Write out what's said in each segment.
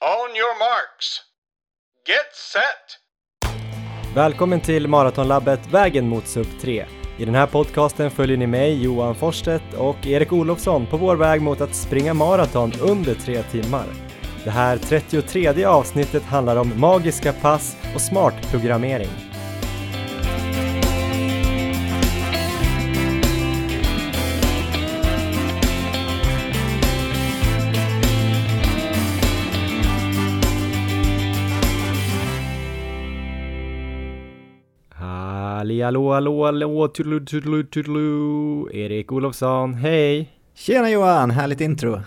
On your marks. Get set! Välkommen till Maratonlabbet Vägen mot Sub 3. I den här podcasten följer ni mig, Johan Forstedt och Erik Olofsson på vår väg mot att springa maraton under tre timmar. Det här 33 avsnittet handlar om magiska pass och smart programmering. Halli hallå hallå hallå tudelu tudelu tudelu Erik Olofsson, hej! Tjena Johan, härligt intro.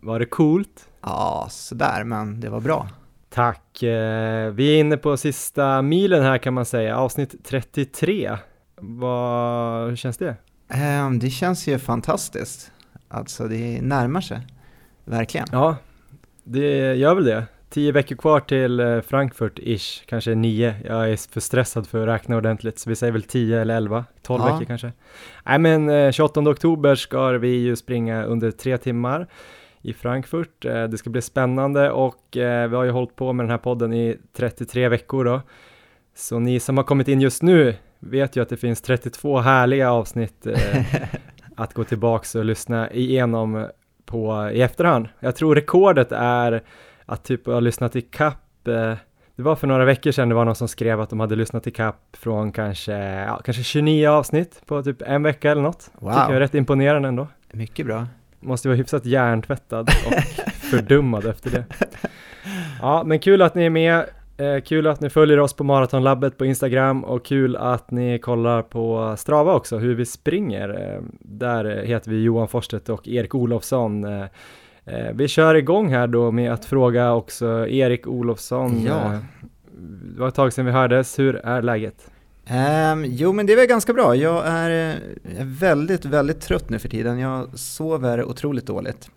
Var det coolt? Ja, sådär, men det var bra. Tack! Eh, Vi är inne på sista milen här kan man säga, avsnitt 33. Vad, hur känns det? Ehm, Det känns ju fantastiskt. Alltså det närmar sig, verkligen. Ja, det gör väl det. Tio veckor kvar till eh, Frankfurt-ish, kanske nio. Jag är för stressad för att räkna ordentligt, så vi säger väl tio eller elva, tolv Ja. veckor kanske. Nej men eh, 28 oktober ska vi ju springa under tre timmar i Frankfurt. Eh, Det ska bli spännande och eh, vi har ju hållit på med den här podden i 33 veckor då. Så ni som har kommit in just nu vet ju att det finns 32 härliga avsnitt eh, att gå tillbaks och lyssna igenom på i efterhand. Jag tror rekordet är att typ ha lyssnat i kapp eh, det var för några veckor sedan det var någon som skrev att de hade lyssnat i kapp från kanske, ja, kanske 29 avsnitt på typ en vecka eller något. Wow. Tycker jag är rätt imponerande ändå. Mycket bra. Måste vara hyfsat hjärntvättad och fördummad efter det. Ja, men kul att ni är med. Eh, kul att ni följer oss på Maratonlabbet på Instagram och kul att ni kollar på Strava också, hur vi springer. Eh, där heter vi Johan Forstedt och Erik Olofsson. Eh, vi kör igång här då med att fråga också Erik Olofsson. Ja. eh, det var ett tag sedan vi hördes, hur är läget? Ehm, jo, men det är väl ganska bra. Jag är, eh, är väldigt, väldigt trött nu för tiden. Jag sover otroligt dåligt.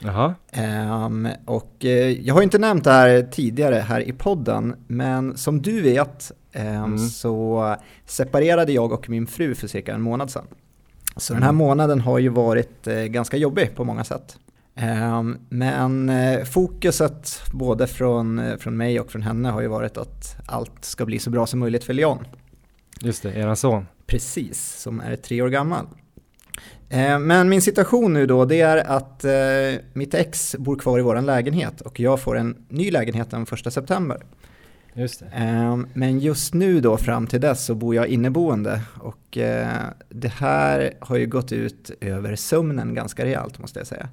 Jaha, Ehm, och eh, jag har inte nämnt det här tidigare här i podden, men som du vet ehm, Mm. så separerade jag och min fru för cirka en månad sedan. Så den här Mm. månaden har ju varit eh, ganska jobbig på många sätt. Ehm, men eh, fokuset både från, eh, från mig och från henne har ju varit att allt ska bli så bra som möjligt för Leon. just det, eran son. Precis, som är tre år gammal. Eh, Men min situation nu då, det är att eh, mitt ex bor kvar i vår lägenhet och jag får en ny lägenhet den 1 september. Just det. Eh, Men just nu då fram till dess så bor jag inneboende och det här har ju gått ut över sömnen ganska rejält måste jag säga.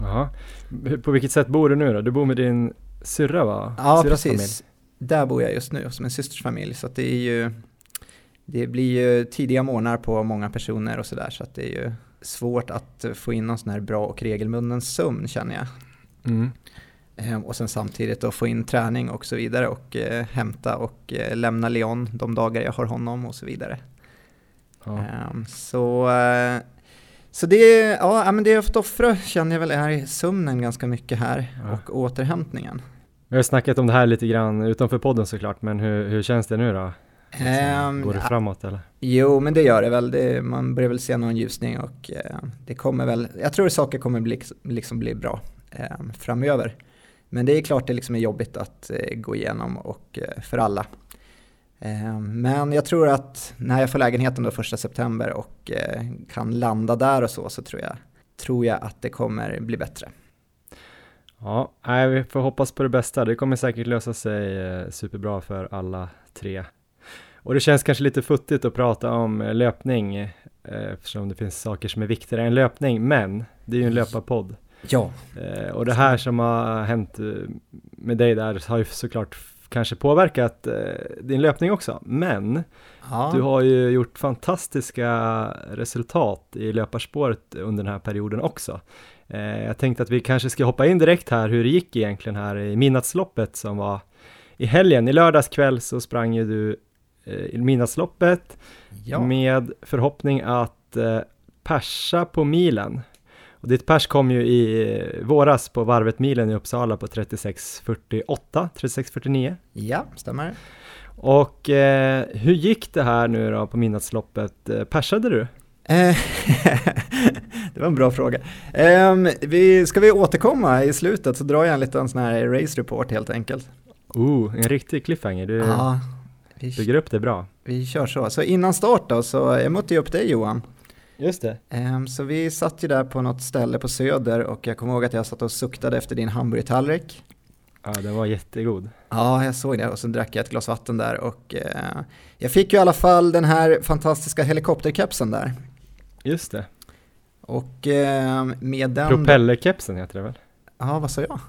Jaha. På vilket sätt bor du nu då? Du bor med din syrra va? Ja, Syrras precis. Där bor jag just nu som en systers familj så det är ju det blir ju tidiga morgnar på många personer och sådär så att det är ju svårt att få in någon sån här bra och regelbunden sömn känner jag. Mm. Eh, Och sen samtidigt då få in träning och så vidare och eh, hämta och eh, lämna Leon de dagar jag har honom och så vidare. Ja. Ehm, Så, eh, så det, ja, men det jag fått offra känner jag väl är sömnen ganska mycket här Ja. och återhämtningen. Vi har snackat om det här lite grann utanför podden såklart, men hur, hur känns det nu då? Ehm, Går det framåt eller? Jo, men det gör det väl. Det, man börjar väl se någon ljusning och eh, det kommer väl, jag tror saker kommer bli, liksom bli bra eh, framöver. Men det är klart det liksom är jobbigt att eh, gå igenom och eh, för alla. Eh, men jag tror att när jag får lägenheten då första september och eh, kan landa där och så, så tror jag, tror jag att det kommer bli bättre. Ja, vi får hoppas på det bästa. Det kommer säkert lösa sig eh, superbra för alla tre. Och det känns kanske lite futtigt att prata om löpning eftersom det finns saker som är viktigare än löpning, men det är ju en löparpodd. Ja. Och det här som har hänt med dig där har ju såklart kanske påverkat eh, din löpning också, men ja. du har ju gjort fantastiska resultat i löparspåret under den här perioden också. Eh, jag tänkte att vi kanske ska hoppa in direkt här hur det gick egentligen här i midnattsloppet som var i helgen. I lördags kväll så sprang ju du eh, midnattsloppet ja. med förhoppning att eh, persa på milen. Och ditt pers kom ju i eh, våras på varvet milen i Uppsala på 36.48, 36.49. ja, stämmer. Och eh, hur gick det här nu då på midnattsloppet? Eh, Persade du? Eh, det var en bra fråga. Um, vi, ska vi återkomma i slutet så drar jag en liten sån här race report helt enkelt. Oh, en riktig cliffhanger. Du Ja, vi, bygger upp det bra. vi kör så. Så innan start då, så jag mötte ju upp dig Johan. Just det. Ehm, så vi satt ju där på något ställe på Söder och jag kommer ihåg att jag satt och suktade efter din hamburgertallrik. Ja, den var jättegod. Ja, jag såg det och så drack jag ett glas vatten där och eh, jag fick ju i alla fall den här fantastiska helikopterkepsen där. Just det. Och eh, med den... Propellerkepsen heter det väl? Ja, vad sa jag?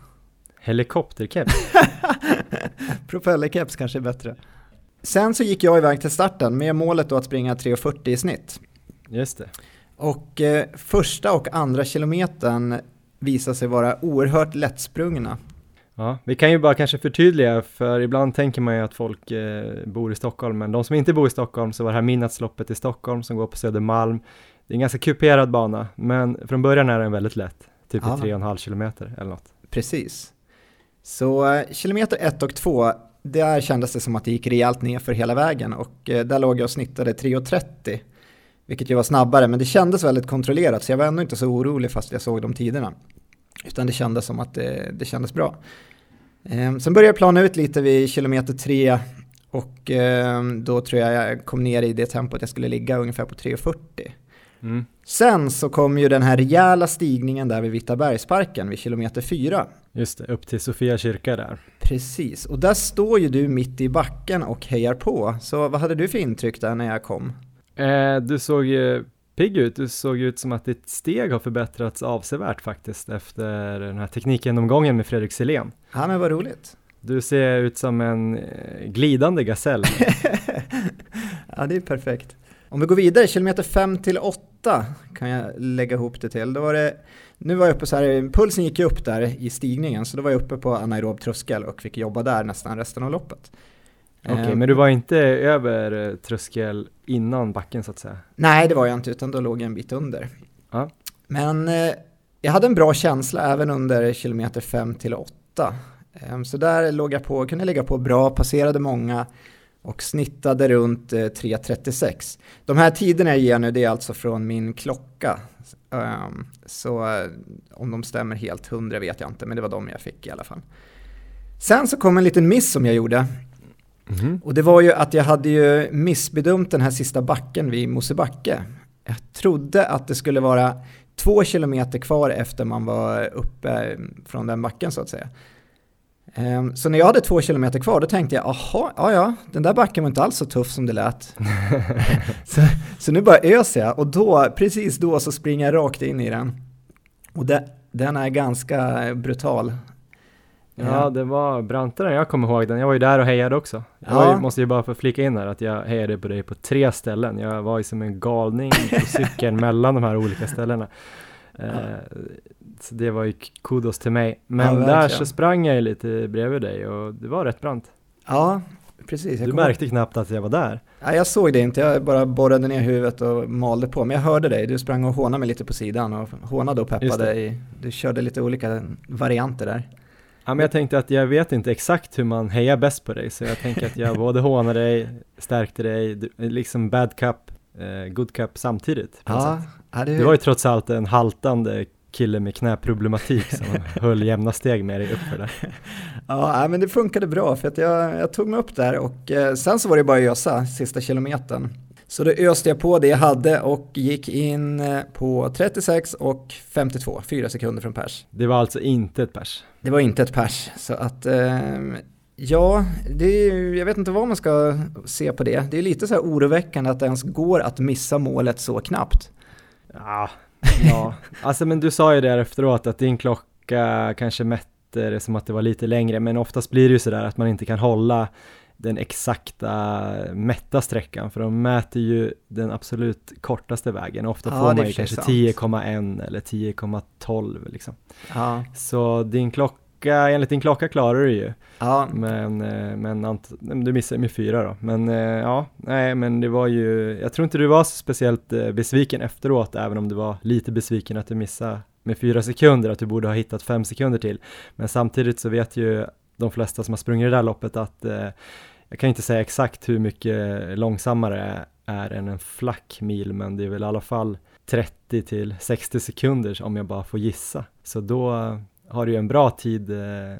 Helikopterkeps. Propellerkeps kanske är bättre. Sen så gick jag iväg till starten med målet då att springa 3.40 i snitt. Just det. Och eh, första och andra kilometern visade sig vara oerhört lättsprungna. Ja, vi kan ju bara kanske förtydliga, för ibland tänker man ju att folk eh, bor i Stockholm, men de som inte bor i Stockholm så var det här midnattsloppet i Stockholm som går på Södermalm. Det är en ganska kuperad bana, men från början är den väldigt lätt, typ Ja. i 3,5 kilometer eller något. Precis. Så eh, kilometer 1 och 2, där kändes det som att det gick rejält ner för hela vägen och eh, där låg jag och snittade 3.30. Vilket ju var snabbare, men det kändes väldigt kontrollerat så jag var ändå inte så orolig fast jag såg de tiderna. Utan det kändes som att det, det kändes bra. Eh, sen började jag plana ut lite vid kilometer 3 och eh, då tror jag jag kom ner i det tempot jag skulle ligga ungefär på 3.40. Mm. Sen så kom ju den här rejäla stigningen där vid Vittabergsparken vid kilometer 4. Just det, upp till Sofia kyrka där. Precis, och där står ju du mitt i backen och hejar på. Så vad hade du för intryck där när jag kom? Eh, du såg eh, pigg ut, du såg ut som att ditt steg har förbättrats avsevärt faktiskt efter den här teknikgenomgången med Fredrik Selén. Ja men vad roligt. Du ser ut som en eh, glidande gasell. ja det är perfekt. Om vi går vidare, kilometer 5 till 8 kan jag lägga ihop det till. Då var det, nu var jag uppe så här, pulsen gick ju upp där i stigningen så då var jag uppe på anaerob tröskel och fick jobba där nästan resten av loppet. Okej, Eh, men du var inte över eh, tröskel innan backen så att säga? Nej, det var jag inte, utan då låg jag en bit under. Ja. Men eh, jag hade en bra känsla även under kilometer 5 till 8. Eh, så där låg jag på, kunde ligga på bra, passerade många och snittade runt eh, 3.36. De här tiderna jag ger nu, det är alltså från min klocka. Um, så eh, om de stämmer helt hundra vet jag inte, men det var de jag fick i alla fall. Sen så kom en liten miss som jag gjorde. Mhm. Och det var ju att jag hade ju missbedömt den här sista backen vid Mosebacke. Jag trodde att det skulle vara två kilometer kvar efter man var uppe från den backen så att säga. Ehm, Så när jag hade två kilometer kvar då tänkte jag, jaha, ja ja, den där backen var inte alls så tuff som det lät. så, så nu bara öser jag och då, precis då så springer jag rakt in i den. Och det, den är ganska brutal. Ja, det var brantare än jag kommer ihåg den. Jag var ju där och hejade också. Jag Ja. ju, måste ju bara få flika in här att jag hejade på dig på tre ställen. Jag var ju som en galning på cykeln mellan de här olika ställena. Eh, så det var ju kudos till mig. Men Ja, där så sprang jag ju lite bredvid dig och det var rätt brant. Ja, precis. Jag Du märkte knappt att jag var där. Nej, jag såg det inte, jag bara borrade ner huvudet och malde på. Men jag hörde dig, du sprang och hånade mig lite på sidan och hånade och peppade. I, du körde lite olika varianter där. Ja, men jag tänkte att jag vet inte exakt hur man hejar bäst på dig, så jag tänker att jag både hånade dig, stärkte dig, du- liksom bad cup, eh, good cup samtidigt. sätt. ja det, Det var ju trots allt en haltande kille med knäproblematik som höll jämna steg med dig uppför där. ja men det funkade bra för att jag, jag tog mig upp där och eh, sen så var det bara att ösa sista kilometern. Så då öste jag på det jag hade och gick in eh, på 36 och 52, fyra sekunder från pers. Det var alltså inte ett pers. Det var inte ett pers, så att ehm, ja, det är, jag vet inte vad man ska se på det. Det är lite så här oroväckande att det ens går att missa målet så knappt. Ja, ja. alltså men du sa ju där efteråt att din klocka kanske mätte det som att det var lite längre, men oftast blir det ju sådär att man inte kan hålla den exakta mätta sträckan, för de mäter ju den absolut kortaste vägen. Ofta Ja, får man ju kanske sant. 10,1 eller 10,12 liksom. Ja, Så din klocka, enligt din klocka klarar du ju, ja, men, eh, men du missar med fyra då. Men eh, ja, nej men det var ju, jag tror inte du var speciellt eh, besviken efteråt, även om du var lite besviken att du missade med fyra sekunder, att du borde ha hittat fem sekunder till. Men samtidigt så vet ju de flesta som har sprungit det där loppet att eh, jag kan inte säga exakt hur mycket långsammare är än en flackmil, men det är väl i alla fall 30 till 60 sekunder om jag bara får gissa. Så då har du ju en bra tid eh,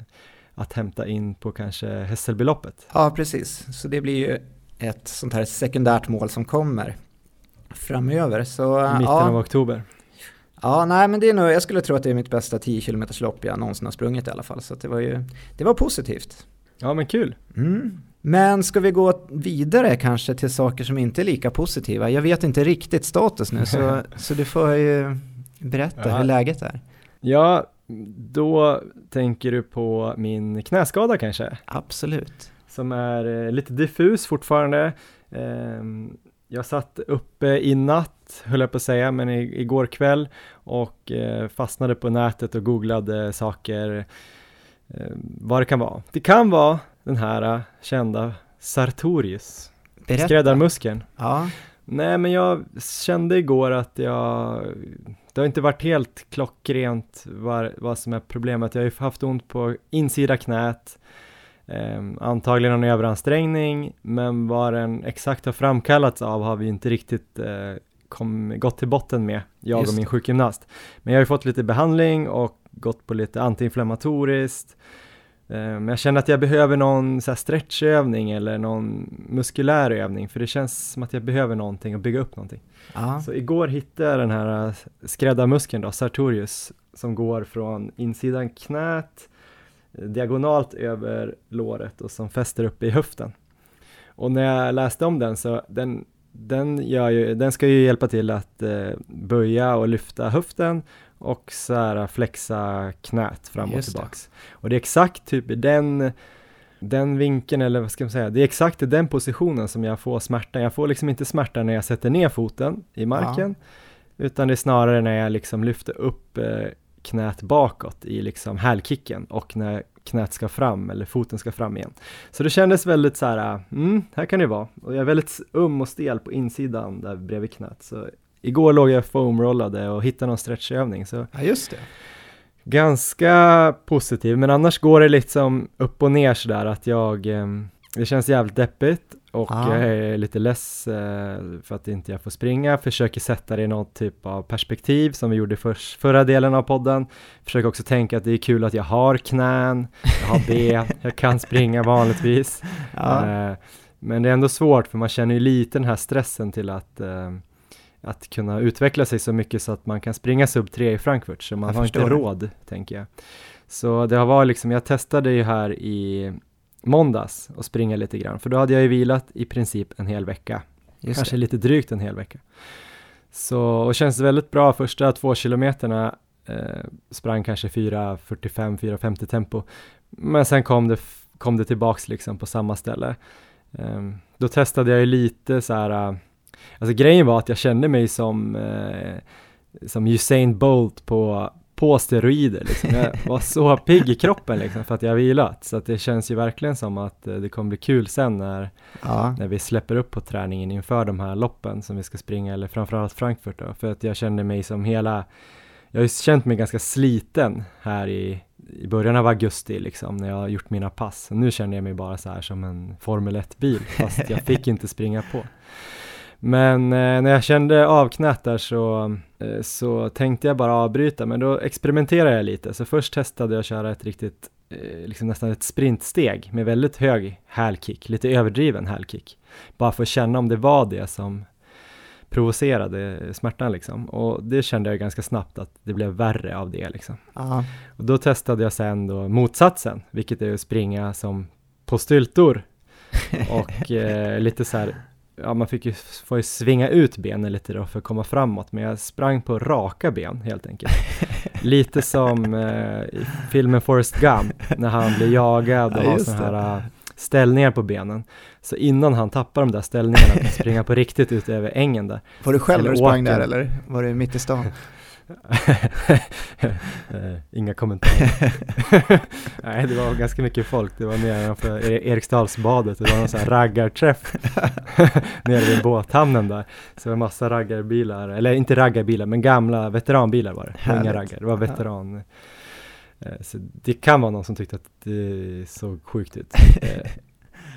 att hämta in på kanske Hässelbyloppet. Ja, precis. Så det blir ju ett sånt här sekundärt mål som kommer framöver. Så, mitten ja. av oktober. Ja, nej men det är nog, jag skulle tro att det är mitt bästa 10 km lopp jag någonsin har sprungit i alla fall. Så det var ju, det var positivt. Ja men kul. Mm. Men ska vi gå vidare kanske till saker som inte är lika positiva? Jag vet inte riktigt status nu så, så du får ju berätta Ja. hur läget är. Ja, då tänker du på min knäskada kanske? Absolut. Som är eh, lite diffus fortfarande. Ehm, jag satt uppe i natt, höll jag på att säga, men igår kväll och eh, fastnade på nätet och googlade saker, eh, vad det kan vara. Det kan vara den här eh, kända Sartorius, Berätta. skräddarmuskeln. Ja, Nej, men jag kände igår att jag, det har inte varit helt klockrent vad, vad som är problemet. Jag har ju haft ont på insida knät, eh, antagligen en överansträngning, men vad den exakt har framkallats av har vi inte riktigt eh, kom, gått till botten med, jag Just och min sjukgymnast. Men jag har ju fått lite behandling och gått på lite antiinflammatoriskt, Men jag känner att jag behöver någon så stretchövning eller någon muskulär övning för det känns som att jag behöver någonting och bygga upp någonting. ja. Så igår hittade jag den här eh, skräddarmuskeln då, Sartorius, som går från insidan knät eh, diagonalt över låret och som fäster upp i höften. Och när jag läste om den så den, den, ju, den ska ju hjälpa till att eh, böja och lyfta höften och så här flexa knät fram och tillbaks. Och det är exakt typ i den, den vinkeln, eller vad ska man säga, det är exakt i den positionen som jag får smärta. Jag får liksom inte smärta när jag sätter ner foten i marken, utan det är snarare när jag liksom lyfter upp eh, knät bakåt i liksom hälkicken och när knät ska fram eller foten ska fram igen. Så det kändes väldigt så här, mm, här kan det vara. Och jag är väldigt um och stel på insidan där bredvid knät. Så igår låg jag foamrollade och hittade någon stretchövning. Så ja, just det. ganska positiv, men annars går det liksom upp och ner sådär att jag, ehm, det känns jävligt deppigt och Ja. jag är lite less eh, för att inte jag får springa, försöker sätta det i någon typ av perspektiv som vi gjorde för, förra delen av podden, försöker också tänka att det är kul att jag har knän, jag har ben, jag kan springa vanligtvis, Ja, Eh, men det är ändå svårt för man känner ju lite den här stressen till att eh, att kunna utveckla sig så mycket så att man kan springa sub 3 i Frankfurt, så man Jag har inte råd, tänker jag. Så det har varit liksom, jag testade ju här i måndags och springa lite grann, för då hade jag ju vilat i princip en hel vecka, just kanske det. lite drygt en hel vecka. Så, och känns väldigt bra, första två kilometerna eh, sprang kanske 4.45, 4.50 tempo, men sen kom det, kom det tillbaks liksom på samma ställe. Ehm, då testade jag ju lite så här, alltså grejen var att jag kände mig som, eh, som Usain Bolt på, på steroider liksom. Jag var så pigg i kroppen liksom för att jag har vilat, så att det känns ju verkligen som att eh, det kommer bli kul sen när, Ja, när vi släpper upp på träningen inför de här loppen som vi ska springa, eller framförallt Frankfurt då, för att jag kände mig som hela, jag har ju känt mig ganska sliten här i, i början av augusti liksom, när jag har gjort mina pass. Nu känner jag mig bara så här som en Formel 1-bil, fast jag fick inte springa på. Men eh, när jag kände av knät där så, eh, så tänkte jag bara avbryta, men då experimenterade jag lite. Så först testade jag att köra ett riktigt, eh, liksom nästan ett sprintsteg med väldigt hög hälkick, lite överdriven hälkick. Bara för att känna om det var det som provocerade smärtan liksom. Och det kände jag ganska snabbt att det blev värre av det liksom. ja, Och då testade jag sen då motsatsen, vilket är att springa som på styltor och eh, lite så här, ja man fick ju, får ju svinga ut benen lite då för att komma framåt, men jag sprang på raka ben helt enkelt. lite som eh, i filmen Forrest Gump, när han blir jagad och Ja, har sådana här eh, ställningar på benen. Så innan han tappar de där ställningarna springa på riktigt ut över ängen där. Var du själv när du sprang åker. där eller var du mitt i stan? Inga kommentarer. Nej, det var ganska mycket folk. Det var nedanför Eriksdalsbadet. Det var någon sån här raggarträff nere vid båthamnen där. Så det var massa raggarbilar, eller inte raggarbilar, men gamla veteranbilar var det. Var inga Härligt. raggar, det var veteran. Eh, Så det kan vara någon som tyckte att det såg sjukt ut.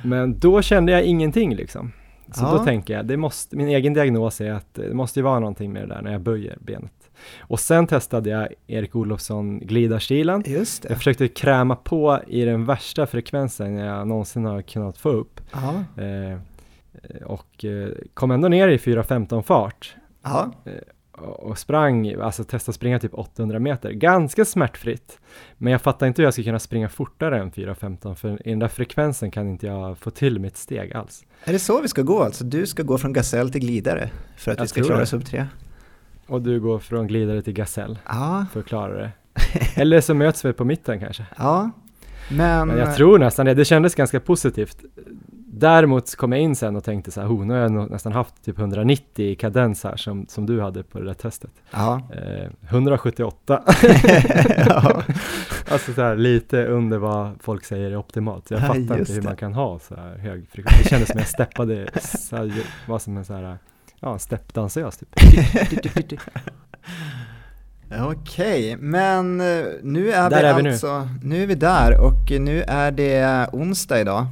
Men då kände jag ingenting liksom. Så Ja. då tänker jag, det måste, min egen diagnos är att det måste ju vara någonting med det där när jag böjer benet. Och sen testade jag Erik Olofsson glidarstilen. Just det. Jag försökte kräma på i den värsta frekvensen jag någonsin har kunnat få upp. Eh, och eh, kom ändå ner i 4.15 fart. Ja. och och sprang, alltså testade springa typ 800 meter, ganska smärtfritt. Men jag fattar inte hur jag ska kunna springa fortare än 4.15 för i den där frekvensen kan inte jag få till mitt steg alls. Är det så vi ska gå alltså? Du ska gå från gasell till glidare för att Jag vi ska klara sub 3? Och du går från glidare till gasell Ja, för att klara det. Eller så möts vi på mitten kanske. ja. Men, Men jag tror nästan det, det kändes ganska positivt. Däremot kom jag in sen och tänkte så här, oh, nu har jag nästan haft typ 190 i kadens här som, som du hade på det där testet. ja. Eh, 178. ja. Alltså så här, lite under vad folk säger är optimalt. Jag Ja, fattar inte hur det. man kan ha så här hög frekvens. Det kändes som jag steppade, så här, var som en så här, ja, steppdansös typ. Okej, men eh, nu är Där vi är vi nu. alltså, nu. är vi där och nu är det onsdag idag.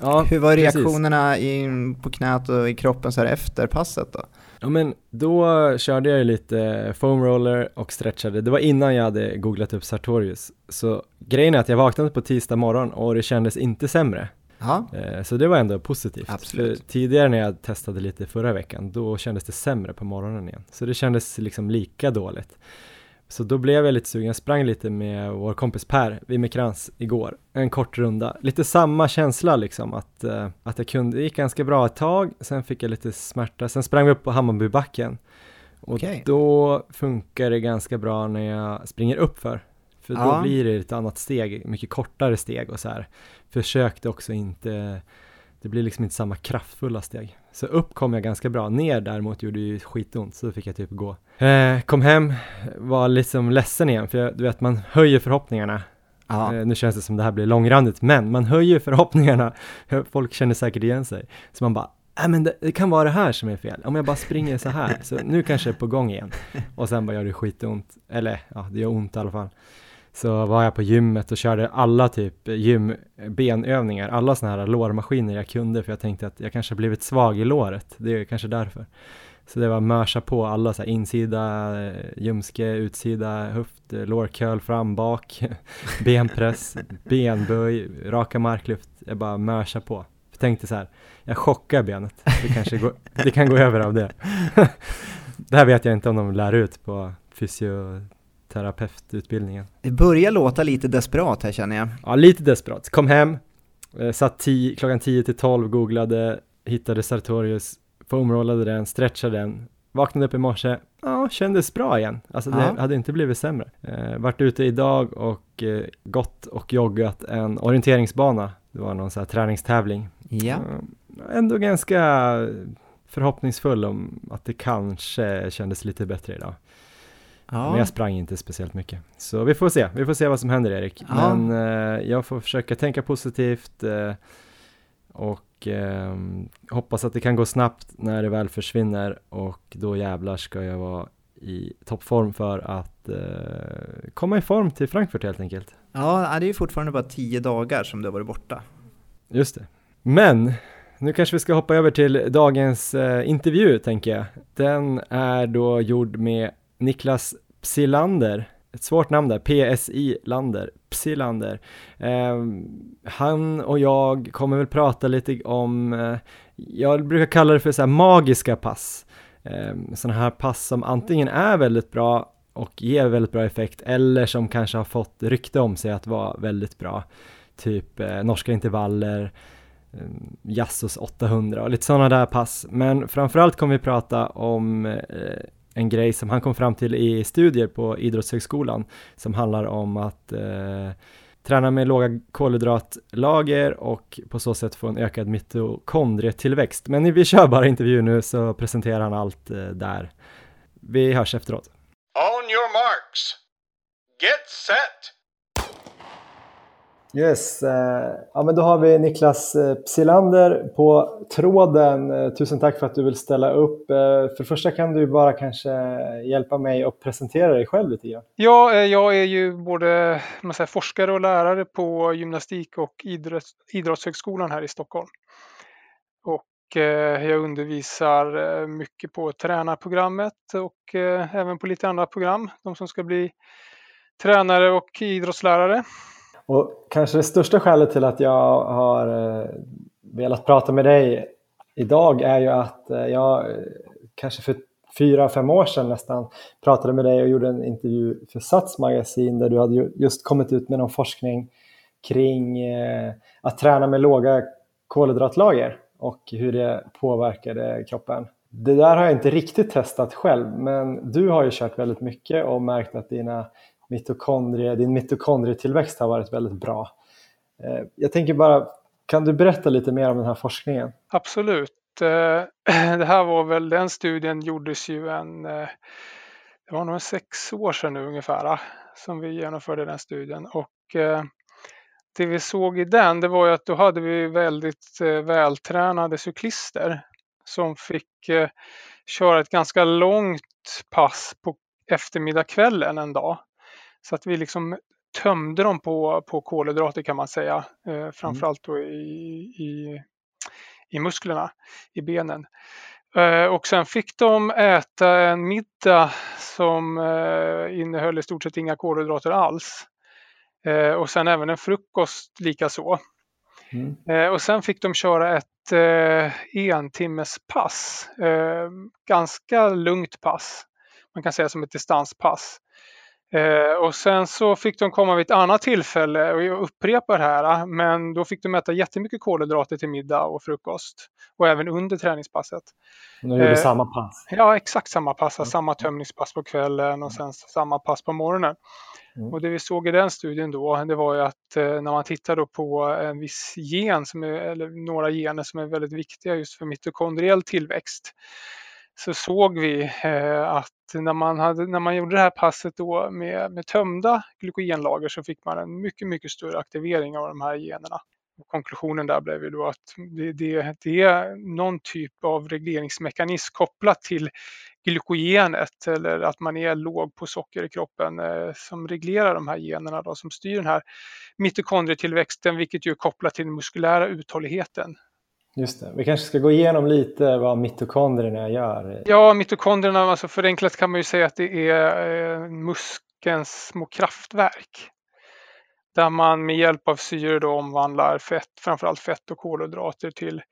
Ja, Hur var reaktionerna in på knät och i kroppen så här efter passet då? Ja men då körde jag ju lite foam roller och stretchade. Det var innan jag hade googlat upp Sartorius. Så grejen är att jag vaknade på tisdag morgon och det kändes inte sämre. Ja, Eh, Så det var ändå positivt. Absolut. För tidigare när jag testade lite förra veckan, då kändes det sämre på morgonen igen. Så det kändes liksom lika dåligt. Så då blev jag lite sugen, jag sprang lite med vår kompis Per Wimmerkrans igår, en kort runda. Lite samma känsla liksom, att, eh, att jag kunde, det gick ganska bra ett tag, sen fick jag lite smärta, sen sprang vi upp på Hammarbybacken. Och Okej. då funkar det ganska bra när jag springer upp för. Ja. då blir det ett annat steg, mycket kortare steg och så här. Försökte också inte, det blir liksom inte samma kraftfulla steg. Så upp kom jag ganska bra, ner däremot gjorde ju skitont, så då fick jag typ gå. Eh, kom hem, var liksom ledsen igen, för jag, du vet man höjer förhoppningarna. ja. Eh, nu känns det som det här blir långrandigt, men man höjer förhoppningarna. Folk känner säkert igen sig. Så man bara, nej men det, det kan vara det här som är fel. Om jag bara springer så här, så nu kanske det är på gång igen. Och sen bara gör det skitont, eller ja, det gör ont i alla fall. Så var jag på gymmet och körde alla typ gymbenövningar, alla sådana här lårmaskiner jag kunde, för jag tänkte att jag kanske blivit svag i låret. Det är kanske därför. Så det var mörsa på alla så här insida, eh, ljumske, utsida, höft, eh, lårköl fram, bak, benpress, benböj, raka marklyft. Jag bara mörsa på. Jag tänkte så här, jag chockar benet. Det kanske går, det kan gå över av det. det här vet jag inte om de lär ut på fysioterapeututbildningen. Det börjar låta lite desperat här känner jag. Ja, lite desperat. Kom hem, eh, satt tio, klockan 10 till 12, googlade, hittade Sartorius, foamrollade den, stretchade den, vaknade upp i morse, ja, kändes bra igen. Alltså det Ja. hade inte blivit sämre. Eh, vart ute idag och eh, gått och joggat en orienteringsbana. Det var någon sån här träningstävling. Ja. Eh, ändå ganska förhoppningsfull om att det kanske kändes lite bättre idag. Men Ja. jag sprang inte speciellt mycket. Så vi får se, vi får se vad som händer Erik. Ja. Men eh, jag får försöka tänka positivt eh, och ehm, hoppas att det kan gå snabbt när det väl försvinner och då jävlar ska jag vara i toppform för att eh, komma i form till Frankfurt helt enkelt. ja, det är ju fortfarande bara tio dagar som du har varit borta. Just det. Men nu kanske vi ska hoppa över till dagens eh, intervju tänker jag. Den är då gjord med Niklas Psilander. Ett svårt namn där, PSI Lander, Psilander. Eh, han och jag kommer väl prata lite om, eh, jag brukar kalla det för så här magiska pass. Eh, sådana här pass som antingen är väldigt bra och ger väldigt bra effekt eller som kanske har fått rykte om sig att vara väldigt bra. Typ eh, norska intervaller, ehm, Jassos 800 och lite sådana där pass. Men framförallt kommer vi prata om eh, en grej som han kom fram till i studier på Idrottshögskolan som handlar om att eh, träna med låga kolhydratlager och på så sätt få en ökad mitokondrietillväxt. Men vi kör bara intervju nu så presenterar han allt eh, där. Vi hörs efteråt. On your marks. Get set. Yes, eh, ja men då har vi Niklas eh, Psilander på tråden. Eh, tusen tack för att du vill ställa upp. För det första kan du bara kanske hjälpa mig att presentera dig själv lite grann. Ja, jag är ju både man säger, forskare och lärare på gymnastik och idrotts, idrottshögskolan här i Stockholm. Och jag undervisar mycket på tränarprogrammet och även på lite andra program. De som ska bli tränare och idrottslärare. Och kanske det största skälet till att jag har eh, velat prata med dig idag är ju att eh, jag eh, kanske för fyra, fem år sedan nästan pratade med dig och gjorde en intervju för Sats magasin där du hade just kommit ut med någon forskning kring att träna med låga kolhydratlager och hur det påverkade kroppen. Det där har jag inte riktigt testat själv, men du har ju kört väldigt mycket och märkt att dina mitokondrie, din mitokondrietillväxt har varit väldigt bra. Eh, jag tänker bara, kan du berätta lite mer om den här forskningen? Absolut. Eh, det här var väl, den studien gjordes ju en, eh, det var nog sex år sedan nu ungefär, som vi genomförde den studien. Och det vi såg i den, det var ju att då hade vi väldigt vältränade cyklister som fick köra ett ganska långt pass på eftermiddagskvällen en dag. Så att vi liksom tömde dem på, på kolhydrater kan man säga, eh, framförallt då i, i i musklerna, i benen. Eh, och sen fick de äta en middag som eh, innehöll i stort sett inga kolhydrater alls. Eh, och sen även en frukost likaså. Mm. Och sen fick de köra ett entimmespass, ganska lugnt pass. Man kan säga som ett distanspass. Eh, och sen så fick de komma vid ett annat tillfälle och jag upprepar här, men då fick de äta jättemycket kolhydrater till middag och frukost och även under träningspasset. De gjorde eh, samma pass? Ja, exakt samma pass, mm. samma tömningspass på kvällen och sen samma pass på morgonen. Mm. Och det vi såg i den studien då, det var ju att eh, när man tittar på en viss gen, som är, eller några gener som är väldigt viktiga just för mitokondriell tillväxt, så såg vi eh, att när man, hade, när man gjorde det här passet då med, med tömda glykogenlager så fick man en mycket, mycket större aktivering av de här generna. Och konklusionen där blev ju då att det, det, det är någon typ av regleringsmekanism kopplat till glykogenet eller att man är låg på socker i kroppen eh, som reglerar de här generna då, som styr den här mitokondrietillväxten vilket ju är kopplat till den muskulära uthålligheten. Just det. Vi kanske ska gå igenom lite vad mitokondrierna gör. Ja, mitokondrierna, alltså förenklat kan man ju säga att det är eh, muskelns små kraftverk. Där man med hjälp av syre då omvandlar fett, framförallt fett och kolhydrater till,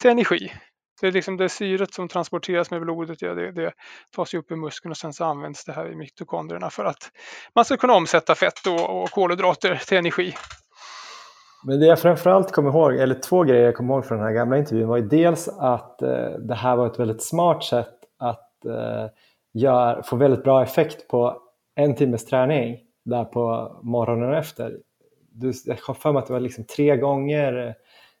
till energi. Det är liksom det syret som transporteras med blodet, ja, det, det tas upp i muskeln och sen så används det här i mitokondrierna för att man ska kunna omsätta fett och, och kolhydrater till energi. Men det jag framförallt kommer ihåg, eller två grejer jag kommer ihåg från den här gamla intervjun var ju dels att eh, det här var ett väldigt smart sätt att eh, gör, få väldigt bra effekt på en timmes träning där på morgonen efter. Du, jag har för mig att det var liksom tre gånger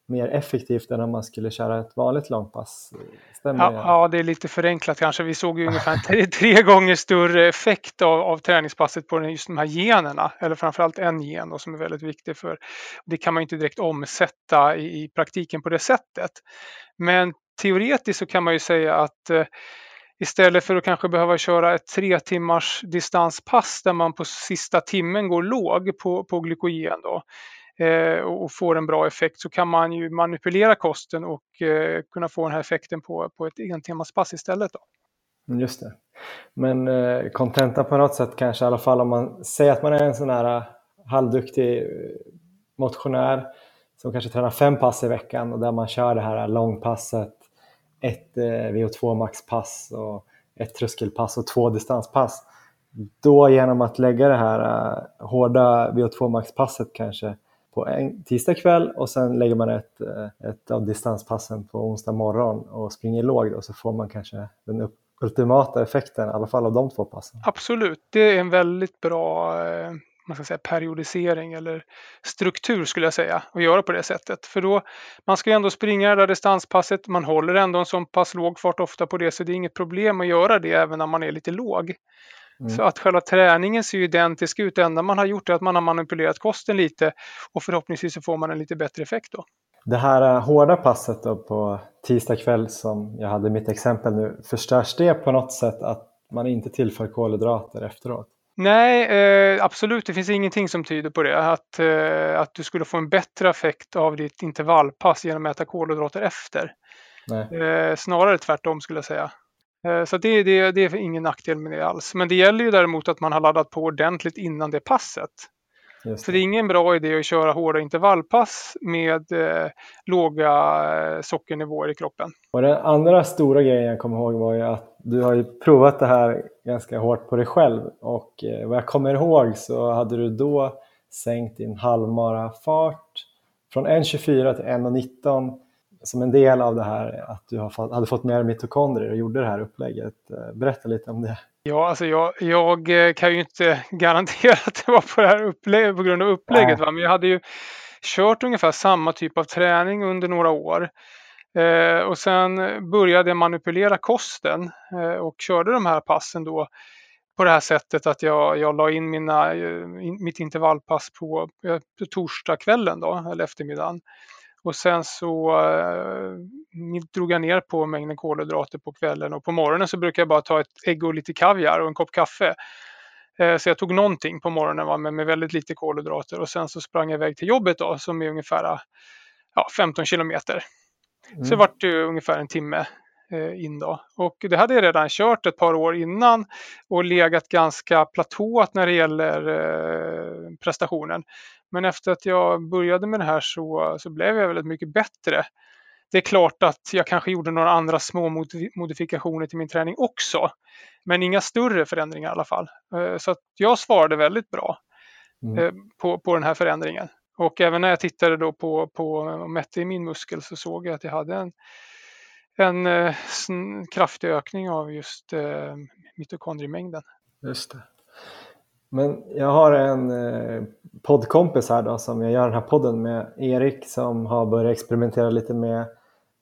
mer effektivt än om man skulle köra ett vanligt långpass. Stämmer ja, ja, det är lite förenklat kanske. Vi såg ju ungefär tre, tre gånger större effekt av, av träningspasset på just de här generna, eller framförallt en gen då, som är väldigt viktig för. Det kan man inte direkt omsätta i, i praktiken på det sättet. Men teoretiskt så kan man ju säga att eh, istället för att kanske behöva köra ett tre timmars distanspass där man på sista timmen går låg på, på glykogen då, Eh, och får en bra effekt så kan man ju manipulera kosten och eh, kunna få den här effekten på, på ett entimmaspass istället. Då. Mm, just det. Men eh, kontenta på något sätt kanske i alla fall om man säger att man är en sån här halvduktig motionär som kanske tränar fem pass i veckan och där man kör det här långpasset, ett VO2 maxpass och ett tröskelpass och två distanspass. Då genom att lägga det här hårda VO2 maxpasset kanske på en tisdag kväll och sen lägger man ett, eh, ett av distanspassen på onsdag morgon och springer lågt och så får man kanske den ultimata effekten, i alla fall av de två passen. Absolut, det är en väldigt bra eh, man ska säga, periodisering eller struktur skulle jag säga att göra på det sättet. För då, man ska ju ändå springa det där distanspasset, man håller ändå en så pass låg fart ofta på det så det är inget problem att göra det även när man är lite låg. Mm. Så att själva träningen ser ju identisk ut. Det enda man har gjort är att man har manipulerat kosten lite och förhoppningsvis så får man en lite bättre effekt då. Det här äh, hårda passet då på tisdag kväll som jag hade mitt exempel nu, förstörs det på något sätt att man inte tillför kolhydrater efteråt? Nej, eh, absolut. Det finns ingenting som tyder på det. Att, eh, att du skulle få en bättre effekt av ditt intervallpass genom att äta kolhydrater efter. Eh, snarare tvärtom skulle jag säga. Eh, så det, det, det är ingen nackdel med det alls. Men det gäller ju däremot att man har laddat på ordentligt innan det passet. Det. Så det är ingen bra idé att köra hårda intervallpass med eh, låga eh, sockernivåer i kroppen. Och den andra stora grejen jag kommer ihåg var ju att du har ju provat det här ganska hårt på dig själv och eh, vad jag kommer ihåg så hade du då sänkt din halvmara fart från 1.24 till 1.19 som en del av det här att du hade fått mer mitokondrier och gjorde det här upplägget. Eh, berätta lite om det. Ja, alltså jag, jag eh, kan ju inte garantera att det var på, det här upplägget, på grund av upplägget. Va? Men jag hade ju kört ungefär samma typ av träning under några år. Eh, och sen började jag manipulera kosten eh, och körde de här passen då på det här sättet att jag, jag la in mina, eh, mitt intervallpass på, på torsdagskvällen då, eller eftermiddagen. Och sen så eh, drog jag ner på mängden kolhydrater på kvällen och på morgonen så brukar jag bara ta ett ägg och lite kaviar och en kopp kaffe. Eh, så jag tog någonting på morgonen va, med, med väldigt lite kolhydrater och sen så sprang jag iväg till jobbet då som är ungefär ja, 15 kilometer. Mm. Så det vart det ungefär en timme in då. Och det hade jag redan kört ett par år innan och legat ganska platåat när det gäller eh, prestationen. Men efter att jag började med det här så, så blev jag väldigt mycket bättre. Det är klart att jag kanske gjorde några andra små modifikationer till min träning också. Men inga större förändringar i alla fall. Eh, så att jag svarade väldigt bra mm. Eh, på, på den här förändringen. Och även när jag tittade då på, på och mätte i min muskel så såg jag att jag hade en, en, eh, kraftig ökning av just eh, mitokondriemängden. Just det. Men jag har en eh, poddkompis här då som jag gör den här podden med, Erik, som har börjat experimentera lite med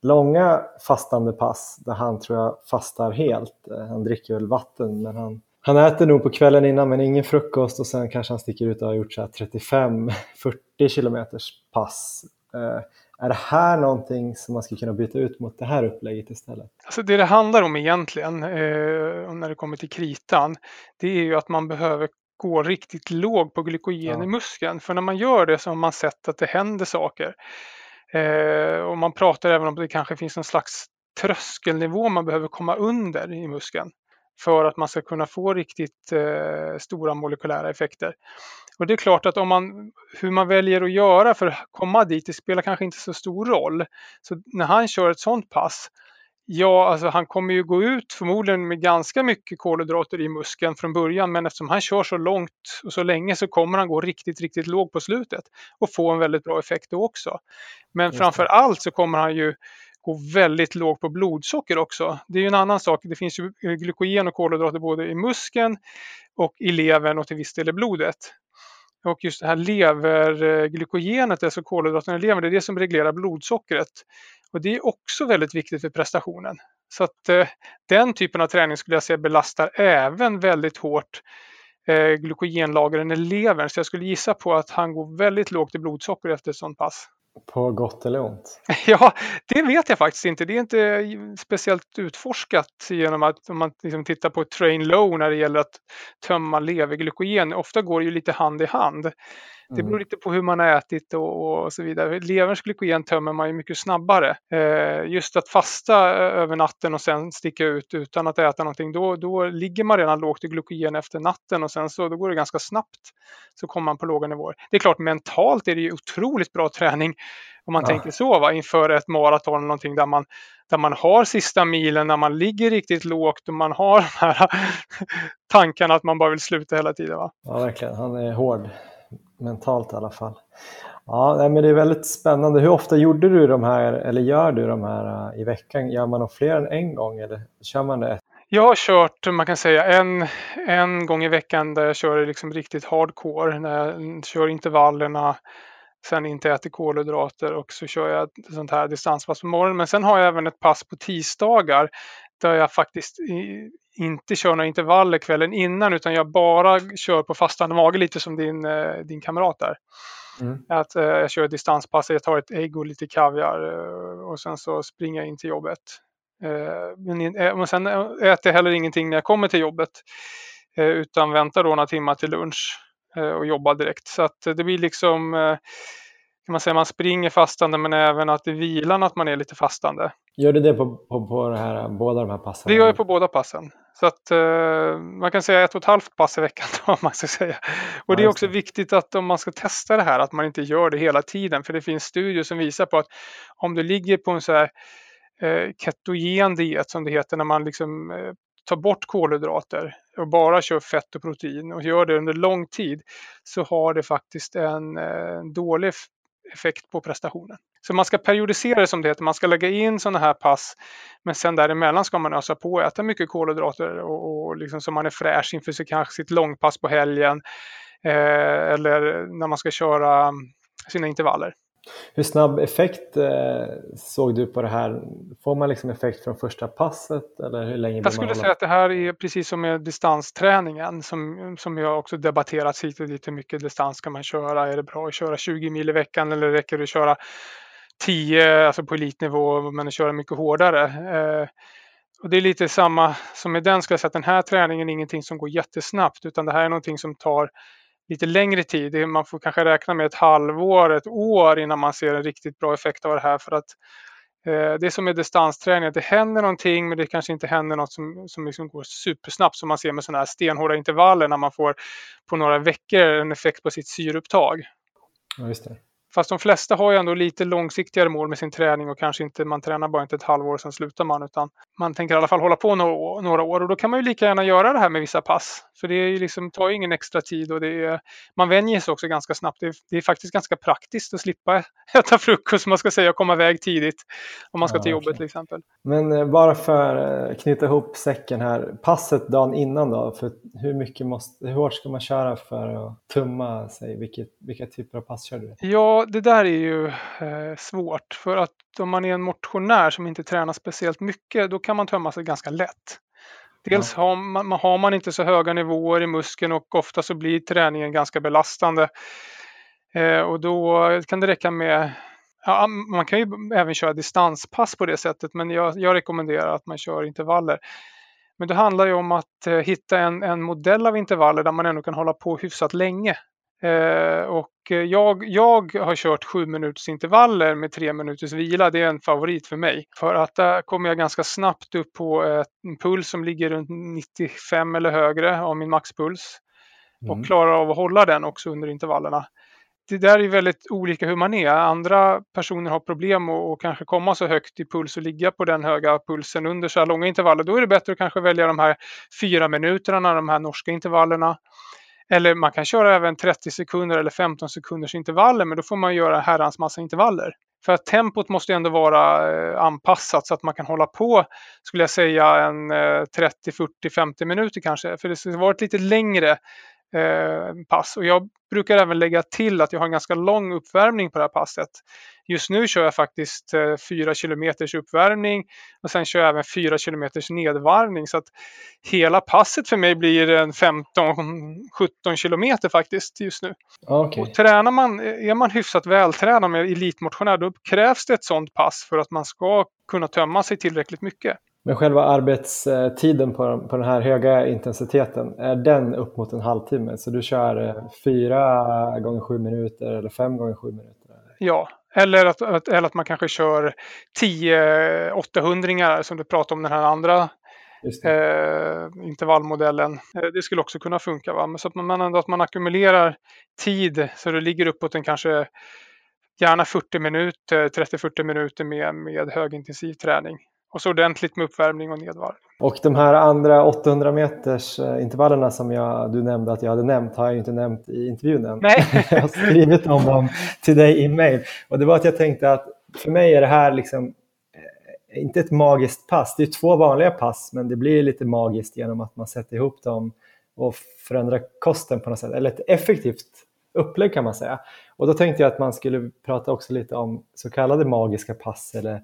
långa fastande pass där han tror jag fastar helt. Han dricker väl vatten men han, han äter nog på kvällen innan men ingen frukost och sen kanske han sticker ut och har gjort 35-40 kilometers pass. Eh, är det här någonting som man skulle kunna byta ut mot det här upplägget istället? Alltså det det handlar om egentligen, eh, när det kommer till kritan, det är ju att man behöver gå riktigt låg på glykogen ja. i muskeln. För när man gör det så har man sett att det händer saker. Eh, och man pratar även om att det kanske finns en slags tröskelnivå man behöver komma under i muskeln för att man ska kunna få riktigt eh, stora molekylära effekter. Och det är klart att om man, hur man väljer att göra för att komma dit, det spelar kanske inte så stor roll. Så när han kör ett sånt pass Ja, alltså han kommer ju gå ut förmodligen med ganska mycket kolhydrater i muskeln från början men eftersom han kör så långt och så länge så kommer han gå riktigt, riktigt låg på slutet och få en väldigt bra effekt då också. Men framför allt så kommer han ju gå väldigt lågt på blodsocker också. Det är ju en annan sak. Det finns ju eh, glykogen och kolhydrater både i muskeln och i levern och till viss del i blodet. Och just det här leverglykogenet, eh, alltså kolhydraterna i levern, det är det som reglerar blodsockret. Och det är också väldigt viktigt för prestationen. Så att eh, den typen av träning skulle jag säga belastar även väldigt hårt eh, glykogenlagren i levern. Så jag skulle gissa på att han går väldigt lågt i blodsocker efter ett sånt pass. På gott eller ont? ja, det vet jag faktiskt inte. Det är inte speciellt utforskat genom att om man liksom tittar på train low när det gäller att tömma leverglykogen. Ofta går det ju lite hand i hand. Det beror mm. lite på hur man har ätit och, och så vidare. Leverns glykogen tömmer man ju mycket snabbare. Eh, just att fasta över natten och sen sticka ut utan att äta någonting, då, då ligger man redan lågt i glykogen efter natten och sen så då går det ganska snabbt. Så kommer man på låga nivåer. Det är klart mentalt är det ju otroligt bra träning om man ja. tänker så va? inför ett maraton eller någonting där man, där man har sista milen, när man ligger riktigt lågt och man har de här tankarna att man bara vill sluta hela tiden. Va? Ja, verkligen. Han är hård mentalt i alla fall. Ja, men det är väldigt spännande. Hur ofta gjorde du de här, eller gör du de här uh, i veckan? Gör man dem fler än en gång eller kör man det? Jag har kört, man kan säga, en, en gång i veckan där jag kör liksom riktigt hardcore. När jag kör intervallerna, sen inte äter kolhydrater och så kör jag ett sånt här distanspass på morgonen. Men sen har jag även ett pass på tisdagar där jag faktiskt inte kör några intervaller kvällen innan utan jag bara kör på fastande mage lite som din, eh, din kamrat där. Mm. Att, eh, jag kör distanspass, jag tar ett ägg och lite kaviar eh, och sen så springer jag in till jobbet. Men, men sen äter jag heller ingenting när jag kommer till jobbet utan väntar då några timmar till lunch och jobbar direkt. Så att det blir liksom kan man säga man springer fastande men även att det är vilan att man är lite fastande. Gör du det på, på, på det här, båda de här passen? Det gör jag på båda passen. Så att eh, man kan säga ett och ett halvt pass i veckan om man ska säga. Och det är också viktigt att om man ska testa det här att man inte gör det hela tiden. För det finns studier som visar på att om du ligger på en så här eh, ketogen diet som det heter när man liksom eh, tar bort kolhydrater och bara kör fett och protein och gör det under lång tid så har det faktiskt en, en eh, dålig effekt på prestationen. Så man ska periodisera det som det heter. Man ska lägga in sådana här pass. Men sen däremellan ska man ösa på och äta mycket kolhydrater och, och liksom så man är fräsch inför sig, kanske sitt långpass på helgen. Eh, eller när man ska köra mm, sina intervaller. Hur snabb effekt eh, såg du på det här? Får man liksom effekt från första passet eller hur länge Jag skulle säga att det här är precis som med distansträningen som, som jag också debatterat hit och dit. Hur mycket distans ska man köra? Är det bra att köra 20 mil i veckan eller räcker det att köra 10 alltså på elitnivå men att köra mycket hårdare? Eh, och det är lite samma som med den, ska jag säga att den här träningen är ingenting som går jättesnabbt utan det här är någonting som tar lite längre tid. Man får kanske räkna med ett halvår, ett år innan man ser en riktigt bra effekt av det här. För att eh, det som är distansträning, att det händer någonting men det kanske inte händer något som, som liksom går supersnabbt som man ser med sådana här stenhårda intervaller när man får på några veckor en effekt på sitt syreupptag. Ja, just det. Fast de flesta har ju ändå lite långsiktigare mål med sin träning och kanske inte, man tränar bara inte ett halvår och sen slutar man utan man tänker i alla fall hålla på några, några år och då kan man ju lika gärna göra det här med vissa pass. För det är ju liksom, tar ju ingen extra tid och det är, man vänjer sig också ganska snabbt. Det är, det är, faktiskt ganska praktiskt att slippa äta frukost, man ska säga, och komma iväg tidigt om man ska ja, till jobbet okay. till exempel. Men eh, bara för att eh, knyta ihop säcken här, passet dagen innan då, för hur mycket måste, hur hårt ska man köra för att tumma sig? Vilket, vilka typer av pass kör du? Ja, det där är ju eh, svårt för att om man är en motionär som inte tränar speciellt mycket, då kan man tömma sig ganska lätt. Dels ja. har, man, har man inte så höga nivåer i muskeln och ofta så blir träningen ganska belastande. Eh, och då kan det räcka med Ja, man kan ju även köra distanspass på det sättet men jag, jag rekommenderar att man kör intervaller. Men det handlar ju om att eh, hitta en, en modell av intervaller där man ändå kan hålla på hyfsat länge. Eh, och jag, jag har kört sju minuters intervaller med tre minuters vila. Det är en favorit för mig. För att där kommer jag ganska snabbt upp på en puls som ligger runt 95 eller högre av min maxpuls. Och mm. klarar av att hålla den också under intervallerna. Det där är väldigt olika hur man är. Andra personer har problem att kanske komma så högt i puls och ligga på den höga pulsen under så här långa intervaller. Då är det bättre att kanske välja de här fyra minuterna, de här norska intervallerna. Eller man kan köra även 30 sekunder eller 15 sekunders intervaller men då får man göra herrans massa intervaller. För att tempot måste ändå vara eh, anpassat så att man kan hålla på, skulle jag säga, en 30, 40, 50 minuter kanske. För det skulle vara ett lite längre pass. Och jag brukar även lägga till att jag har en ganska lång uppvärmning på det här passet. Just nu kör jag faktiskt eh, 4 km uppvärmning och sen kör jag även 4 km nedvarvning. Så att hela passet för mig blir en 15-17 km faktiskt just nu. Okay. Och tränar man, är man hyfsat vältränad med elitmotionär då krävs det ett sådant pass för att man ska kunna tömma sig tillräckligt mycket. Men själva arbetstiden på, på den här höga intensiteten, är den upp mot en halvtimme? Så du kör eh, fyra gånger sju minuter eller fem gånger sju minuter? Ja, eller att, att, eller att man kanske kör 10 800 som du pratade om den här andra eh, intervallmodellen. Eh, det skulle också kunna funka. Va? Men så att man, ändå, att man ackumulerar tid så det ligger uppåt en kanske gärna 40 minuter, 30-40 minuter med, med högintensiv träning. Och så ordentligt med uppvärmning och nedvarvning. Och de här andra 800 meters eh, intervallerna som jag, du nämnde att jag hade nämnt har jag inte nämnt i intervjun än. Nej. jag har skrivit om dem till dig i mail. Och det var att jag tänkte att för mig är det här liksom eh, inte ett magiskt pass. Det är två vanliga pass men det blir lite magiskt genom att man sätter ihop dem och förändrar kosten på något sätt. Eller ett effektivt upplägg kan man säga. Och då tänkte jag att man skulle prata också lite om så kallade magiska pass eller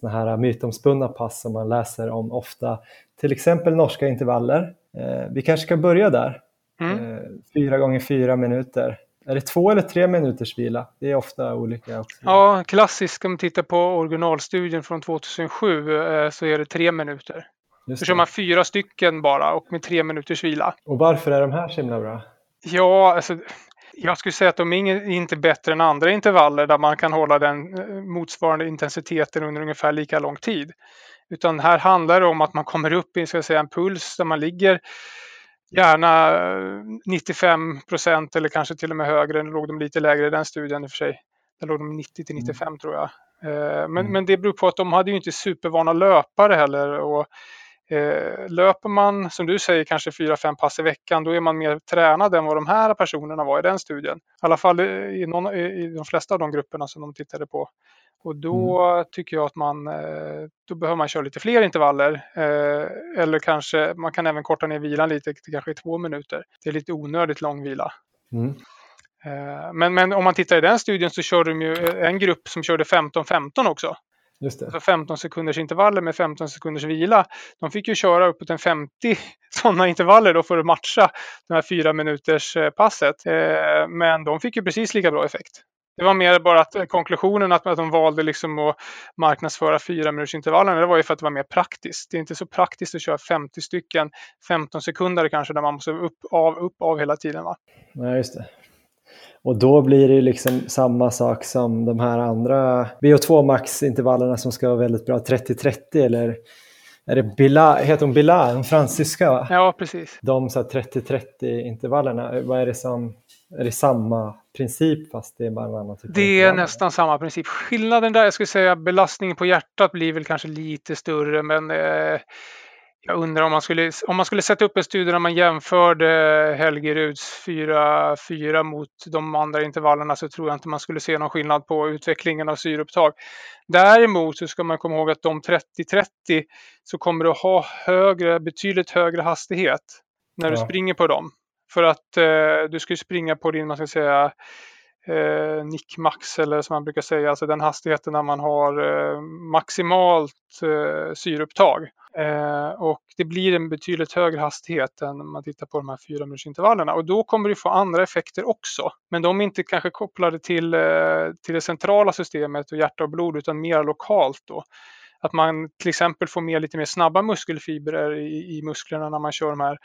såna här mytomspunna pass som man läser om ofta. Till exempel norska intervaller. Eh, vi kanske ska börja där. Mm. Eh, fyra gånger fyra minuter. Är det två eller tre minuters vila? Det är ofta olika. Också. Ja, klassiskt om man tittar på originalstudien från 2007 eh, så är det tre minuter. Då kör man fyra stycken bara och med tre minuters vila. Och varför är de här så himla bra? Ja, alltså Jag skulle säga att de är inte bättre än andra intervaller där man kan hålla den eh, motsvarande intensiteten under ungefär lika lång tid. Utan här handlar det om att man kommer upp i ska säga, en puls där man ligger gärna 95 procent eller kanske till och med högre. Nu låg de lite lägre i den studien i och för sig. Där låg de 90 till 95 mm. tror jag. Eh, men, mm. men det beror på att de hade ju inte supervana löpare heller. Och, eh, löper man, som du säger, kanske 4-5 pass i veckan, då är man mer tränad än vad de här personerna var i den studien. I alla fall i, någon, i de flesta av de grupperna som de tittade på. Och då mm. tycker jag att man, eh, då behöver man köra lite fler intervaller. Eh, eller kanske, man kan även korta ner vilan lite till kanske två minuter. Det är lite onödigt lång vila. Mm. Eh, men, men om man tittar i den studien så körde de ju en grupp som körde 15-15 också. Just det. Alltså 15 sekunders intervaller med 15 sekunders vila. De fick ju köra uppåt en 50 sådana intervaller då för att matcha det här fyra minuters passet. Men de fick ju precis lika bra effekt. Det var mer bara att eh, konklusionen att, att de valde liksom att marknadsföra fyra minuters intervallerna. Det var ju för att det var mer praktiskt. Det är inte så praktiskt att köra 50 stycken 15 sekunder kanske där man måste upp, av, upp, av hela tiden. Va? Nej, just det. Och då blir det liksom samma sak som de här andra VO2 max-intervallerna som ska vara väldigt bra, 30-30 eller är det Bila, heter hon Bila, en fransyska? Va? Ja, precis. De 30-30 intervallerna, vad är det som är det samma princip fast det är bara en annan typ Det är nästan samma princip. Skillnaden där, jag skulle säga belastningen på hjärtat blir väl kanske lite större men eh, jag undrar om man, skulle, om man skulle sätta upp en studie där man jämförde Helgeruds 4-4 mot de andra intervallerna så tror jag inte man skulle se någon skillnad på utvecklingen av syreupptag. Däremot så ska man komma ihåg att de 30-30 så kommer du ha högre, betydligt högre hastighet när du springer på dem. För att eh, du ska springa på din, man ska säga, eh, nickmax eller som man brukar säga, alltså den hastigheten när man har eh, maximalt eh, syreupptag. Eh, och det blir en betydligt högre hastighet än när man tittar på de här fyra minutersintervallerna och då kommer du få andra effekter också. Men de är inte kanske kopplade till, eh, till det centrala systemet och hjärta och blod utan mer lokalt då. Att man till exempel får med lite mer snabba muskelfibrer i, i musklerna när man kör de här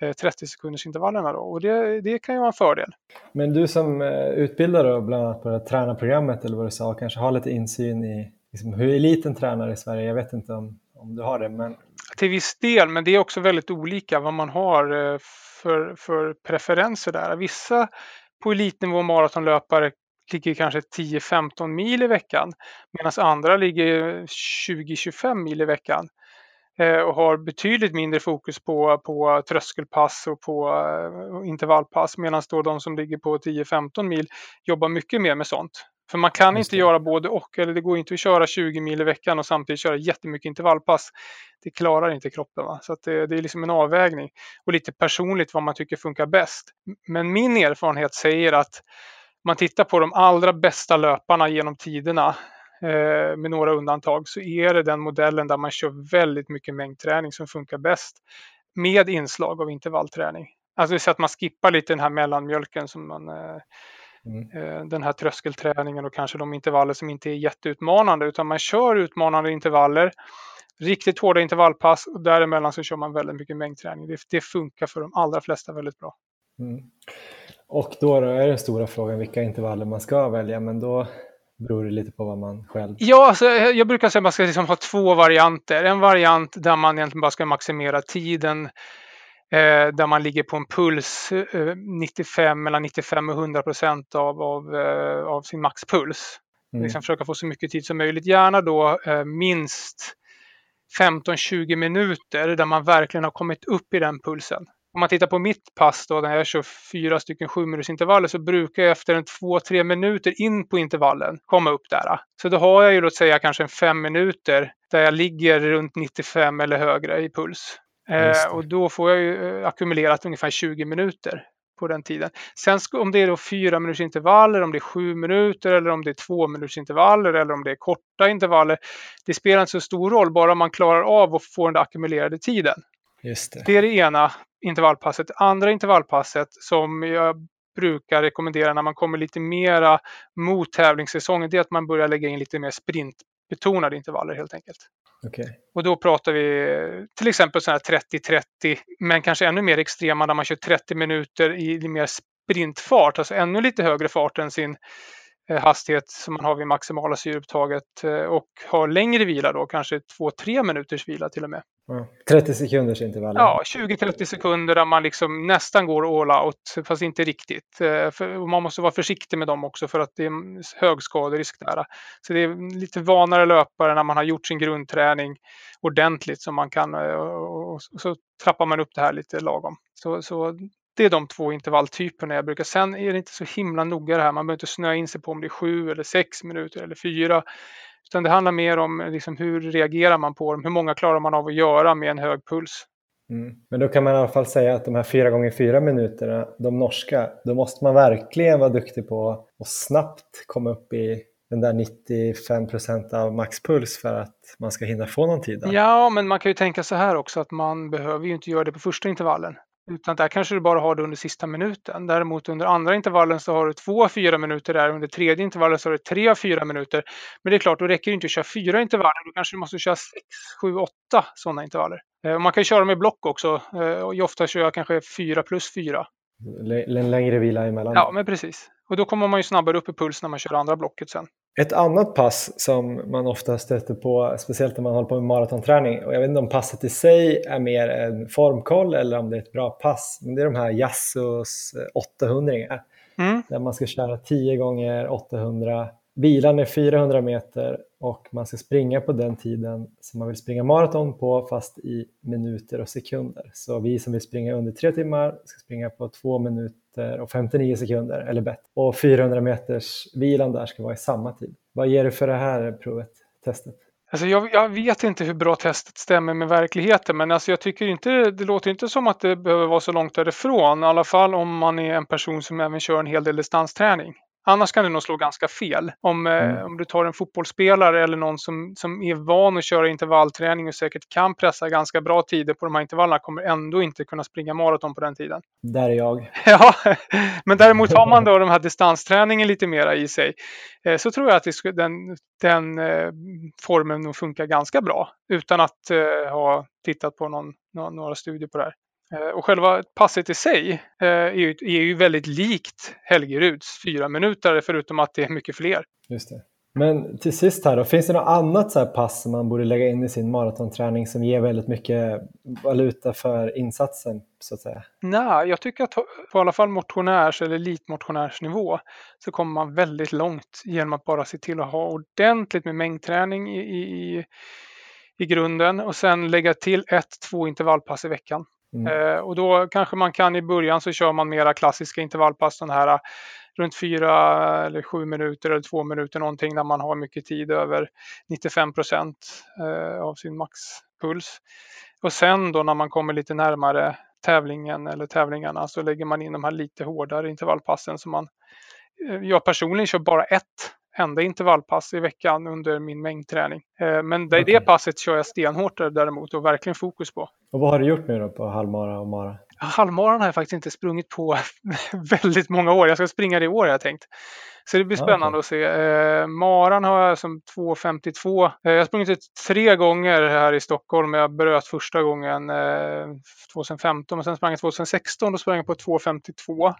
30 eh, sekunders intervallerna då och det, det kan ju vara en fördel. Men du som eh, utbildar då, bland annat på det här tränarprogrammet eller vad du sa, kanske har lite insyn i liksom, hur eliten tränar i Sverige. Jag vet inte om, om du har det. Men... Till viss del, men det är också väldigt olika vad man har eh, för, för preferenser där. Vissa på elitnivå maratonlöpare ligger kanske 10-15 mil i veckan medan andra ligger 20-25 mil i veckan. Eh, och har betydligt mindre fokus på, på tröskelpass och på uh, intervallpass medan då de som ligger på 10-15 mil jobbar mycket mer med sånt. För man kan inte göra både och, eller det går inte att köra 20 mil i veckan och samtidigt köra jättemycket intervallpass. Det klarar inte kroppen. Va? Så det, det, är liksom en avvägning och lite personligt vad man tycker funkar bäst. Men min erfarenhet säger att man tittar på de allra bästa löparna genom tiderna Eh, med några undantag så är det den modellen där man kör väldigt mycket mängdträning som funkar bäst med inslag av intervallträning. Alltså det så att man skippar lite den här mellanmjölken som man eh, Mm. Eh, den här tröskelträningen och kanske de intervaller som inte är jätteutmanande utan man kör utmanande intervaller, riktigt hårda intervallpass och däremellan så kör man väldigt mycket mängdträning. Det, det funkar för de allra flesta väldigt bra. Mm. Och då, då är den stora frågan vilka intervaller man ska välja men då beror det lite på vad man själv... Ja, alltså, jag brukar säga att man ska liksom ha två varianter. En variant där man egentligen bara ska maximera tiden eh, där man ligger på en puls eh, 95, mellan 95 och 100 procent av, av, eh, av sin maxpuls. Mm. Liksom försöka få så mycket tid som möjligt. Gärna då eh, minst 15-20 minuter där man verkligen har kommit upp i den pulsen om man tittar på mitt pass då, när jag kör fyra stycken sju intervaller så brukar jag efter en två, tre minuter in på intervallen komma upp där. Så då har jag ju låt säga kanske en fem minuter där jag ligger runt 95 eller högre i puls. Eh, och då får jag ju eh, ackumulerat ungefär 20 minuter på den tiden. Sen om det är då fyra minuters intervaller, om det är sju minuter eller om det är två minuters intervaller eller om det är korta intervaller. Det spelar inte så stor roll, bara man klarar av att få den där ackumulerade tiden. Det. det är det ena intervallpasset. Andra intervallpasset som jag brukar rekommendera när man kommer lite mera mot tävlingssäsongen, det är att man börjar lägga in lite mer sprintbetonade intervaller helt enkelt. Okay. Och då pratar vi till exempel sådana här 30-30, men kanske ännu mer extrema där man kör 30 minuter i mer sprintfart, alltså ännu lite högre fart än sin hastighet som man har vid maximala syreupptaget eh, och har längre vila då, kanske 2-3 minuters vila till och med. Ja, 30 sekunders intervall. Ja, 20-30 sekunder där man liksom nästan går all out, fast inte riktigt. Eh, man måste vara försiktig med dem också för att det är högskaderisk där. Så det är lite vanare löpare när man har gjort sin grundträning ordentligt som man kan och så trappar man upp det här lite lagom. Så, så det är de två intervalltyperna jag brukar. Sen är det inte så himla noga det här. Man behöver inte snöa in sig på om det är sju eller sex minuter eller fyra. Utan det handlar mer om liksom, hur reagerar man på dem? Hur många klarar man av att göra med en hög puls? Mm. Men då kan man i alla fall säga att de här fyra gånger fyra minuterna, de norska, då måste man verkligen vara duktig på att snabbt komma upp i den där 95 procent av maxpuls för att man ska hinna få någon tid? Då. Ja, men man kan ju tänka så här också att man behöver ju inte göra det på första intervallen. Utan där kanske du bara har det under sista minuten. Däremot under andra intervallen så har du två fyra minuter där. Under tredje intervallen så har du tre fyra minuter. Men det är klart, då räcker det inte att köra fyra intervaller. Då kanske du måste köra sex, sju, åtta sådana intervaller. Eh, man kan köra med block också. Eh, ofta kör jag kanske fyra plus fyra. En längre vila emellan. Ja, men precis. Och då kommer man ju snabbare upp i puls när man kör andra blocket sen. Ett annat pass som man ofta stöter på, speciellt när man håller på med maratonträning, och jag vet inte om passet i sig är mer en formkoll eller om det är ett bra pass, men det är de här Yassos 800 mm. där man ska köra 10 gånger 800 Bilan är 400 meter och man ska springa på den tiden som man vill springa maraton på fast i minuter och sekunder. Så vi som vill springa under tre timmar ska springa på två minuter och 59 sekunder eller bättre. Och 400 meters vilan där ska vara i samma tid. Vad ger du för det här provet, testet? Alltså jag, jag, vet inte hur bra testet stämmer med verkligheten men alltså jag tycker inte, det låter inte som att det behöver vara så långt därifrån. I alla fall om man är en person som även kör en hel del distansträning. Annars kan det nog slå ganska fel. Om, eh, mm. om du tar en fotbollsspelare eller någon som, som är van att köra intervallträning och säkert kan pressa ganska bra tider på de här intervallerna kommer ändå inte kunna springa maraton på den tiden. Där är jag. ja, men däremot har man då den här distansträningen lite mera i sig eh, så tror jag att det, den, den eh, formen nog funkar ganska bra utan att ha tittat på någon, några studier på det här. Eh, och själva passet i sig eh, är ju, är ju väldigt likt Helgeruds fyra minuter förutom att det är mycket fler. Just det. Men till sist här då, finns det något annat så pass som man borde lägga in i sin maratonträning som ger väldigt mycket valuta för insatsen så att säga? Nej, jag tycker att på alla fall motionärs eller elitmotionärsnivå så kommer man väldigt långt genom att bara se till att ha ordentligt med mängdträning i, i, i grunden och sen lägga till ett, två intervallpass i veckan. Mm. Eh, och då kanske man kan i början så kör man mera klassiska intervallpass, den här eh, runt fyra eller sju minuter eller två minuter någonting där man har mycket tid över 95 procent eh, av sin maxpuls. Och sen då när man kommer lite närmare tävlingen eller tävlingarna så lägger man in de här lite hårdare intervallpassen som man eh, jag personligen kör bara ett enda intervallpass i veckan under min mängdträning. Eh, men det, okay. det passet kör jag stenhårt däremot och verkligen fokus på. Och vad har du gjort nu då på halvmara och mara? Halvmaran har jag faktiskt inte sprungit på väldigt många år. Jag ska springa det i år har jag tänkt. Så det blir spännande okay. att se. Eh, maran har jag som 2.52. Eh, jag har sprungit tre gånger här i Stockholm. Jag bröt första gången eh, 2015 och sen sprang jag 2016. Då sprang jag på 2.52.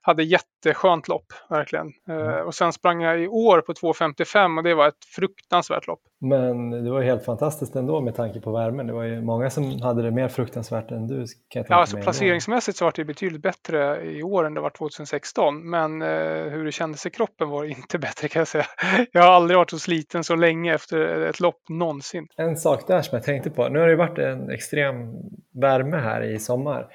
Hade jätteskönt lopp, verkligen. Eh, mm. Och sen sprang jag i år på 2.55 och det var ett fruktansvärt lopp. Men det var helt fantastiskt ändå med tanke på värmen. Det var ju många som hade det mer fruktansvärt än du. Kan ja, alltså placeringsmässigt så var det betydligt bättre i år än det var 2016. Men eh, hur det kändes i kroppen var inte bättre kan jag säga. Jag har aldrig varit så sliten så länge efter ett lopp någonsin. En sak där som jag tänkte på. Nu har det varit en extrem värme här i sommar.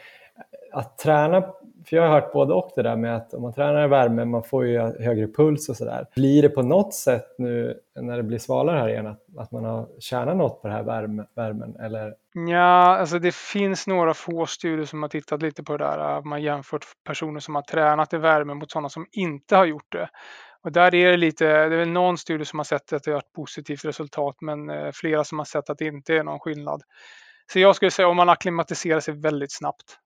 Att träna för jag har hört både och det där med att om man tränar i värme, man får ju högre puls och sådär. Blir det på något sätt nu när det blir svalare här igen att, att man har tjänat något på den här värme, värmen? Eller? Ja, alltså det finns några få studier som har tittat lite på det där. Man har jämfört personer som har tränat i värme mot sådana som inte har gjort det. Och där är det lite, det är väl någon studie som har sett att det har ett positivt resultat men eh, flera som har sett att det inte är någon skillnad. Så jag skulle säga om man akklimatiserar sig väldigt snabbt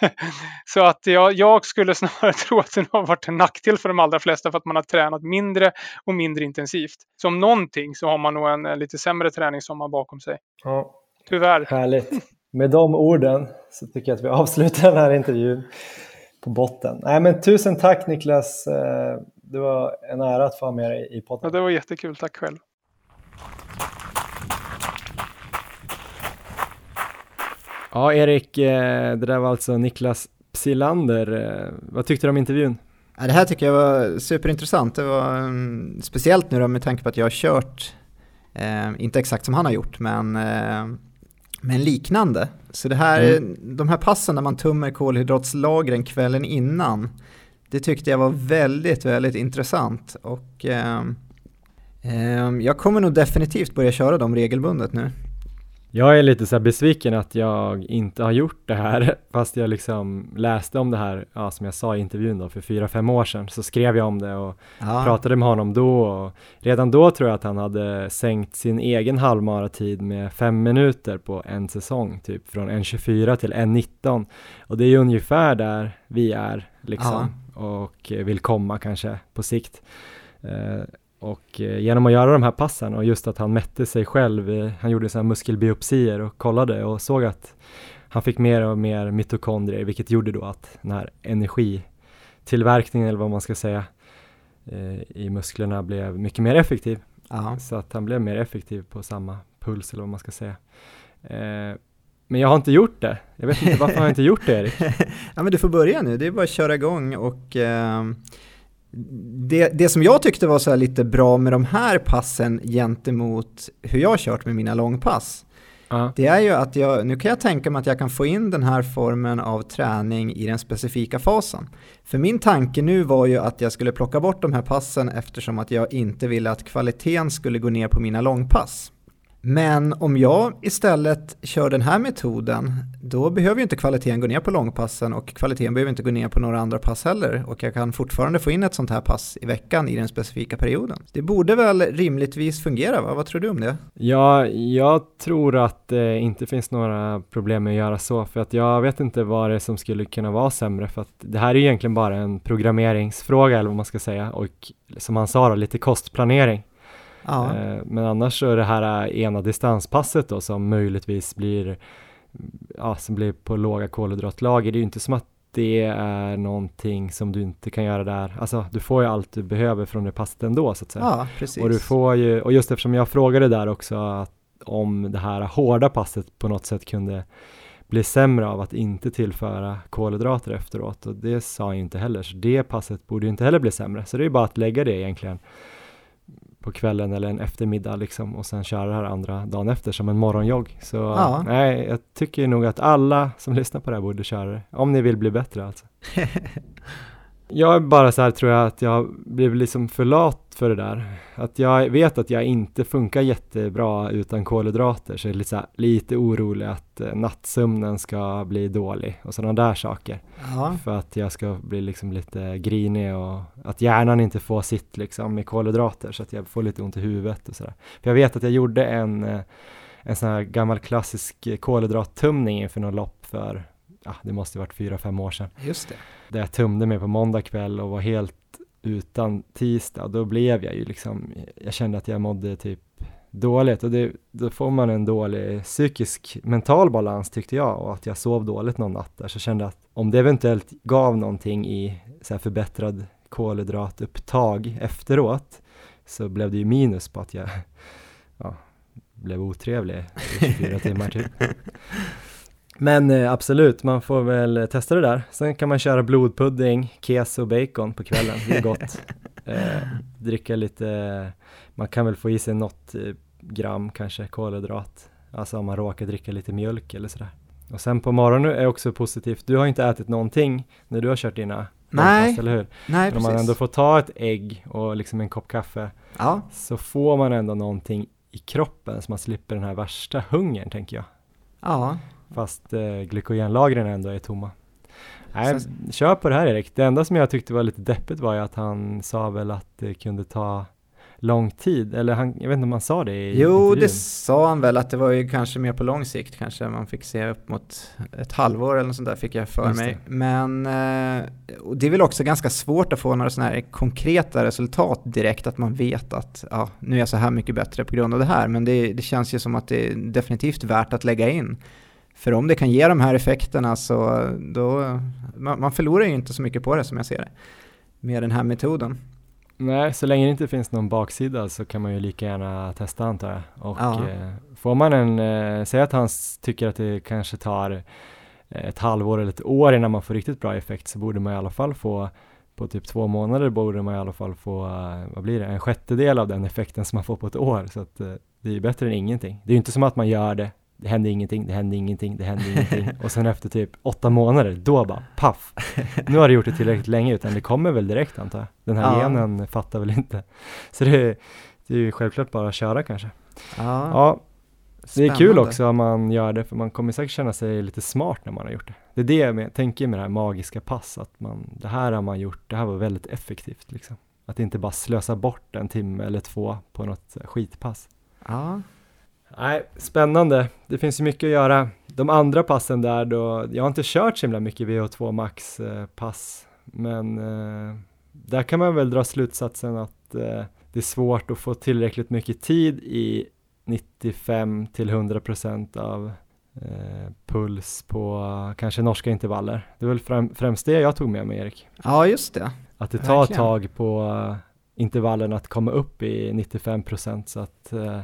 så att jag, jag, skulle snarare tro att det har varit en nackdel för de allra flesta för att man har tränat mindre och mindre intensivt. Så om någonting så har man nog en, en lite sämre träningssommar bakom sig. Ja. Tyvärr. Härligt. Med de orden så tycker jag att vi avslutar den här intervjun. på botten. Nej, men tusen tack Niklas. Eh, det var en ära att få med dig i podden. Ja, det var jättekul. Tack själv. Ja, Erik, eh, det där var alltså Niklas Psilander. Eh, vad tyckte du om intervjun? det här tycker jag var superintressant. Det var um, speciellt nu då med tanke på att jag har kört, eh, inte exakt som han har gjort, men, eh, men liknande. Så det här, mm. de här passen när man tummar kolhydratslagren kvällen innan, det tyckte jag var väldigt, väldigt intressant. Och eh, jag kommer nog definitivt börja köra dem regelbundet nu. Jag är lite så besviken att jag inte har gjort det här, fast jag liksom läste om det här, ja, som jag sa i intervjun då, för fyra, fem år sedan, så skrev jag om det och ja. pratade med honom då och redan då tror jag att han hade sänkt sin egen halvmaratid med fem minuter på en säsong, typ från 1.24 till 1.19 och det är ju ungefär där vi är liksom ja. och vill komma kanske på sikt. Eh, och eh, genom att göra de här passen och just att han mätte sig själv, han gjorde sådana muskelbiopsier och kollade och såg att han fick mer och mer mitokondrier, vilket gjorde då att den här energitillverkningen, eller vad man ska säga, eh, i musklerna blev mycket mer effektiv. Aha. Så att han blev mer effektiv på samma puls, eller vad man ska säga. Eh, men jag har inte gjort det. Jag vet inte varför har jag inte gjort det Erik? ja men du får börja nu, det är bara att köra igång och eh, det, det som jag tyckte var så lite bra med de här passen gentemot hur jag har kört med mina långpass, uh. det är ju att jag, nu kan jag tänka mig att jag kan få in den här formen av träning i den specifika fasen. För min tanke nu var ju att jag skulle plocka bort de här passen eftersom att jag inte ville att kvaliteten skulle gå ner på mina långpass. Men om jag istället kör den här metoden, då behöver ju inte kvaliteten gå ner på långpassen och kvaliteten behöver inte gå ner på några andra pass heller och jag kan fortfarande få in ett sånt här pass i veckan i den specifika perioden. Det borde väl rimligtvis fungera, va? vad tror du om det? Ja, jag tror att det inte finns några problem med att göra så, för att jag vet inte vad det är som skulle kunna vara sämre, för att det här är egentligen bara en programmeringsfråga, eller vad man ska säga, och som han sa då, lite kostplanering. Ja. Eh, men annars så är det här ena distanspasset då som möjligtvis blir, ja, som blir på låga kolhydratlager, det är ju inte som att det är någonting som du inte kan göra där. Alltså du får ju allt du behöver från det passet ändå så att säga. Ja, precis. Och du får ju, och just eftersom jag frågade där också att om det här hårda passet på något sätt kunde bli sämre av att inte tillföra kolhydrater efteråt och det sa jag inte heller, så det passet borde ju inte heller bli sämre. Så det är bara att lägga det egentligen på kvällen eller en eftermiddag liksom och sen köra det här andra dagen efter som en morgonjogg. Så ja. nej, jag tycker nog att alla som lyssnar på det här borde köra det, om ni vill bli bättre alltså. Jag är bara så här tror jag att jag blev liksom för lat för det där. Att jag vet att jag inte funkar jättebra utan kolhydrater så jag är lite, så här, lite orolig att eh, nattsömnen ska bli dålig och sådana där saker. Aha. För att jag ska bli liksom lite grinig och att hjärnan inte får sitt liksom med kolhydrater så att jag får lite ont i huvudet och sådär. För jag vet att jag gjorde en, eh, en sån här gammal klassisk kolhydrattumning inför något lopp för ja, det måste varit fyra, fem år sedan. Just det. Där jag tömde mig på måndag kväll och var helt utan tisdag. Då blev jag ju liksom, jag kände att jag mådde typ dåligt och det, då får man en dålig psykisk mental balans tyckte jag och att jag sov dåligt någon natt där så kände jag att om det eventuellt gav någonting i så här förbättrad kolhydratupptag efteråt så blev det ju minus på att jag ja, blev otrevlig i 24 timmar typ. Men eh, absolut, man får väl testa det där. Sen kan man köra blodpudding, keso och bacon på kvällen, det är gott. eh, dricka lite, man kan väl få i sig något eh, gram kanske kolhydrat, alltså om man råkar dricka lite mjölk eller sådär. Och sen på morgonen är också positivt, du har inte ätit någonting när du har kört dina Nej, pass, eller hur? Nej, Men om man ändå får ta ett ägg och liksom en kopp kaffe ja. så får man ändå någonting i kroppen så man slipper den här värsta hungern tänker jag. Ja, fast eh, glykogenlagren ändå är tomma. Nej, så... kör på det här Erik. Det enda som jag tyckte var lite deppigt var ju att han sa väl att det kunde ta lång tid, eller han, jag vet inte om han sa det i Jo, intervjun. det sa han väl att det var ju kanske mer på lång sikt, kanske man fick se upp mot ett halvår eller något sånt där fick jag för mig. Men eh, det är väl också ganska svårt att få några sådana här konkreta resultat direkt, att man vet att ja, nu är jag så här mycket bättre på grund av det här, men det, det känns ju som att det är definitivt värt att lägga in För om det kan ge de här effekterna så då, man, man förlorar ju inte så mycket på det som jag ser det, med den här metoden. Nej, så länge det inte finns någon baksida så kan man ju lika gärna testa antar jag. Och Ja. eh, får man en, eh, säg att han tycker att det kanske tar eh, ett halvår eller ett år innan man får riktigt bra effekt så borde man i alla fall få på typ två månader borde man i alla fall få, eh, vad blir det, en sjättedel av den effekten som man får på ett år. Så att det är bättre än ingenting. Det är ju inte som att man gör det, det händer ingenting, det händer ingenting, det händer ingenting och sen efter typ åtta månader, då bara paff, nu har du gjort det tillräckligt länge utan det kommer väl direkt antar jag. Den här Ja. genen fattar väl inte. Så det är, det är ju självklart bara att köra kanske. Ja, Ja, det är kul också om man gör det för man kommer säkert känna sig lite smart när man har gjort det. Det är det jag med, tänker med det här magiska pass, att man, det här har man gjort, det här var väldigt effektivt liksom. Att inte bara slösa bort en timme eller två på något skitpass. Ja, Nej, spännande. Det finns ju mycket att göra. De andra passen där då, jag har inte kört så himla mycket VO2 Max eh, pass, men eh, där kan man väl dra slutsatsen att eh, det är svårt att få tillräckligt mycket tid i 95 till 100 procent av eh, puls på kanske norska intervaller. Det är väl främ- främst det jag tog med mig Erik. ja just det. Att det tar ett Verkligen. tag på intervallen att komma upp i 95 procent så att eh,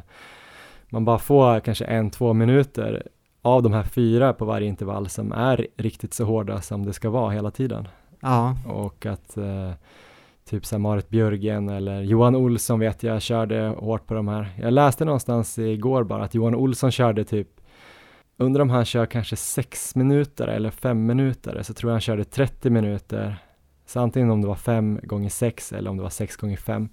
man bara får kanske en, två minuter av de här fyra på varje intervall som är riktigt så hårda som det ska vara hela tiden. Ja, Och att eh, typ så Marit Björgen eller Johan Olsson vet jag körde hårt på de här. Jag läste någonstans igår bara att Johan Olsson körde typ Undrar om han kör kanske sex minuter eller fem minuter så tror jag han körde 30 minuter. Så antingen om det var fem gånger sex eller om det var sex gånger fem.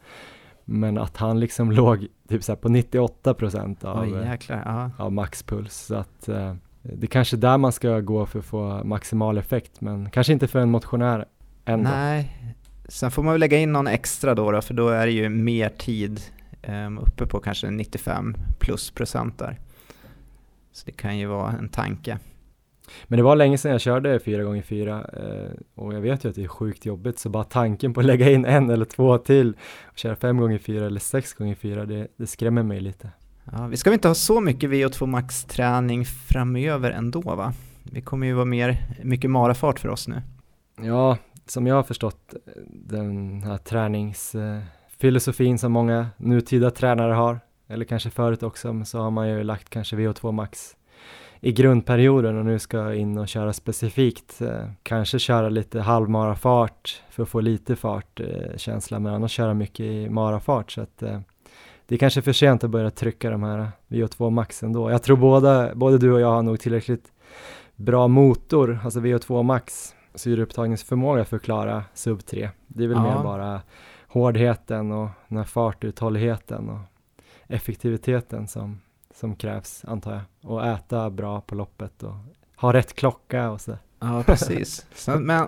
Men att han liksom låg typ så på 98 procent av, oj jäklar. Ja. av maxpuls. Så att eh, det är kanske där man ska gå för att få maximal effekt men kanske inte för en motionär ändå. Nej, sen får man väl lägga in någon extra då, då för då är det ju mer tid um, uppe på kanske 95 plus procent där. Så det kan ju vara en tanke. Men det var länge sedan jag körde 4x4 eh, och jag vet ju att det är sjukt jobbigt så bara tanken på att lägga in en eller två till och köra 5x4 eller 6x4 det, det skrämmer mig lite. Ja, vi ska väl inte ha så mycket VO2 Max-träning framöver ändå va? Vi kommer ju vara mer, mycket marafart för oss nu. Ja, som jag har förstått eh, den här träningsfilosofin som många nutida tränare har eller kanske förut också så har man ju lagt kanske VO2 max i grundperioden och nu ska in och köra specifikt, eh, kanske köra lite halvmarafart för att få lite fart eh, känsla men annars köra mycket i marafart så att eh, det är kanske för sent att börja trycka de här VO2 max ändå. Jag tror båda, både du och jag har nog tillräckligt bra motor, alltså VO2 max syreupptagningsförmåga för att klara sub 3. Det är väl Ja. mer bara hårdheten och den här fartuthålligheten och effektiviteten som, som krävs antar jag. Och äta bra på loppet och ha rätt klocka och så. Ja, precis. Men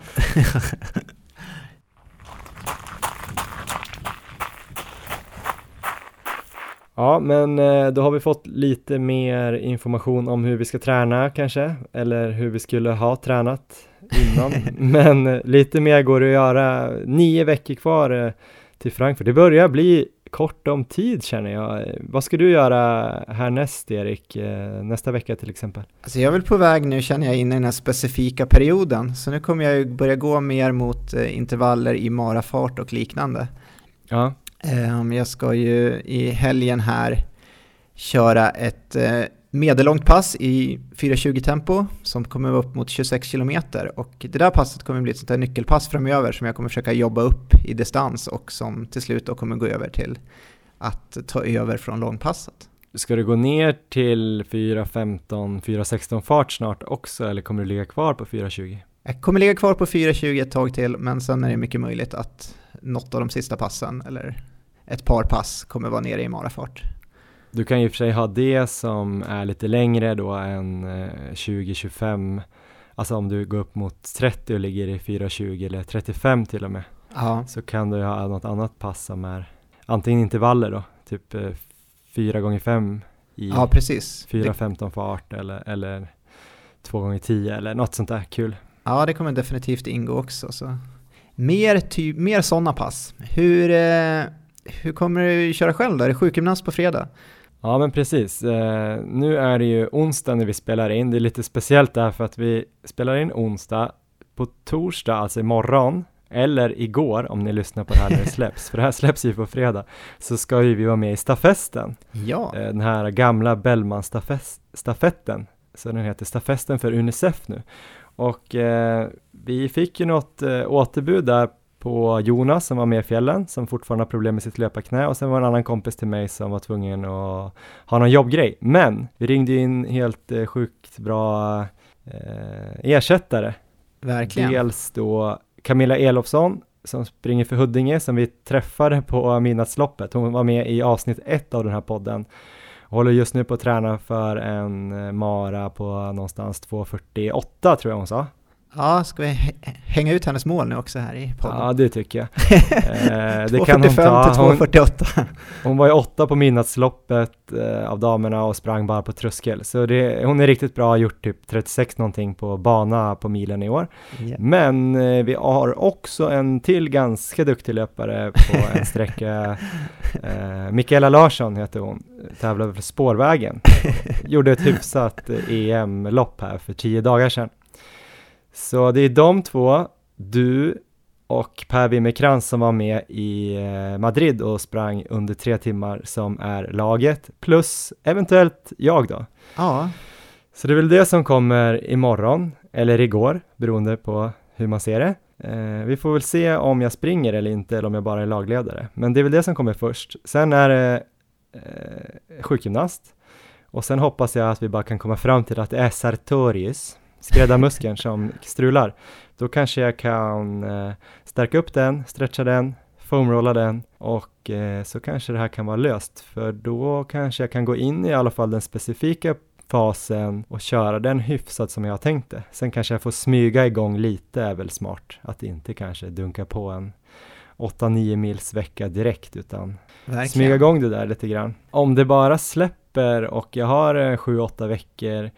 Ja, men eh, då har vi fått lite mer information om hur vi ska träna kanske, eller hur vi skulle ha tränat innan. men eh, lite mer går det att göra. Nio veckor kvar eh, till Frankfurt. Det börjar bli kort om tid känner jag. Vad ska du göra härnäst Erik? Eh, Nästa vecka till exempel? alltså jag är väl på väg nu känner jag in i den här specifika perioden. Så nu kommer jag ju börja gå mer mot eh, intervaller i marafart och liknande. Ja, Ehm, Jag ska ju i helgen här köra ett eh, medellångt pass i 4.20 tempo som kommer upp mot 26 kilometer och det där passet kommer bli ett sånt där nyckelpass framöver som jag kommer försöka jobba upp i distans och som till slut då kommer gå över till att ta över från långpasset. ska du gå ner till 4.15, 4.16 fart snart också eller kommer du ligga kvar på 4.20? Jag kommer ligga kvar på 4.20 ett tag till men sen är det mycket möjligt att något av de sista passen eller ett par pass kommer vara nere i marafart. Du kan ju i och för sig ha det som är lite längre då än eh, 20-25 Alltså om du går upp mot 30 och ligger i 4.20 eller 35 till och med Ja, Så kan du ha något annat pass som är antingen intervaller då, typ eh, 4 gånger 5 i ja precis. Det- 4.15 fart eller, eller 2 gånger 10 eller något sånt där kul. Ja, det kommer definitivt ingå också. Så. Mer, ty- mer sådana pass. Hur, eh, hur kommer du köra själv då? Är det sjukgymnast på fredag? Ja men precis. Eh, nu är det ju onsdag när vi spelar in. Det är lite speciellt därför att vi spelar in onsdag. På torsdag, alltså imorgon, eller igår om ni lyssnar på det här när det släpps, för det här släpps ju på fredag, så ska ju vi vara med i stafetten. Ja, Eh, den här gamla Bellman-stafetten. Så den heter Stafetten för Unicef nu. Och eh, vi fick ju något eh, återbud där på Jonas som var med i fjällen, som fortfarande har problem med sitt löparknä och sen var en annan kompis till mig som var tvungen att ha någon jobbgrej. Men vi ringde in helt eh, sjukt bra eh, ersättare. verkligen. Dels då Camilla Elofsson som springer för Huddinge som vi träffade på midnattsloppet. Hon var med i avsnitt ett av den här podden håller just nu på att träna för en eh, mara på någonstans 2.48 tror jag hon sa. Ja, ska vi hä- hänga ut hennes mål nu också här i podden? Ja, det tycker jag. Eh, det kan hon 2.45 ta. till Hon, 2.48. hon var ju åtta på midnattsloppet eh, av damerna och sprang bara på tröskel. Så det, hon är riktigt bra, gjort typ 36 någonting på bana på milen i år. Ja. Men eh, vi har också en till ganska duktig löpare på en sträcka. Eh, Mikaela Larsson heter hon, tävlade för Spårvägen. Gjorde ett hyfsat eh, EM-lopp här för tio dagar sedan. Så det är de två, du och Per Wimmercrantz som var med i eh, Madrid och sprang under tre timmar som är laget, plus eventuellt jag då. ja, Så det är väl det som kommer imorgon, eller igår, beroende på hur man ser det. Eh, vi får väl se om jag springer eller inte, eller om jag bara är lagledare. Men det är väl det som kommer först. Sen är det eh, sjukgymnast. Och sen hoppas jag att vi bara kan komma fram till att det är sartorius, skräddarmuskeln som strular. Då kanske jag kan eh, stärka upp den, stretcha den, foamrolla den och eh, så kanske det här kan vara löst. För då kanske jag kan gå in i alla fall den specifika fasen och köra den hyfsat som jag har tänkt det. Sen kanske jag får smyga igång lite är väl smart. Att inte kanske dunka på en 8-9 mils vecka direkt utan verkligen. smyga igång det där lite grann. Om det bara släpper och jag har 7-8 veckor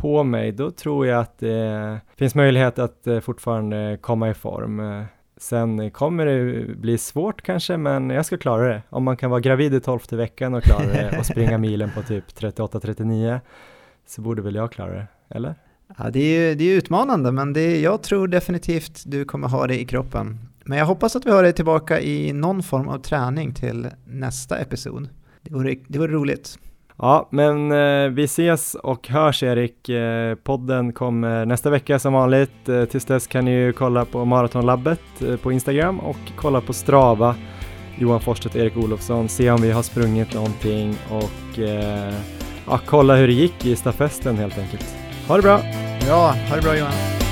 på mig, då tror jag att det finns möjlighet att eh, fortfarande komma i form. Eh, Sen kommer det bli svårt kanske, men jag ska klara det. Om man kan vara gravid i tolfte veckan och klara det och springa milen på typ 38-39 så borde väl jag klara det, eller? Ja, det är det är utmanande, men det, jag tror definitivt du kommer ha det i kroppen. Men jag hoppas att vi har dig tillbaka i någon form av träning till nästa episod. Det vore, det vore roligt. Ja, men eh, vi ses och hörs Erik. Eh, podden kommer nästa vecka som vanligt. Eh, tills dess kan ni ju kolla på Maratonlabbet eh, på Instagram och kolla på Strava. Johan Forsstedt och Erik Olofsson, se om vi har sprungit någonting och eh, ja, kolla hur det gick i stafetten helt enkelt. Ha det bra! Bra, ha det bra Johan.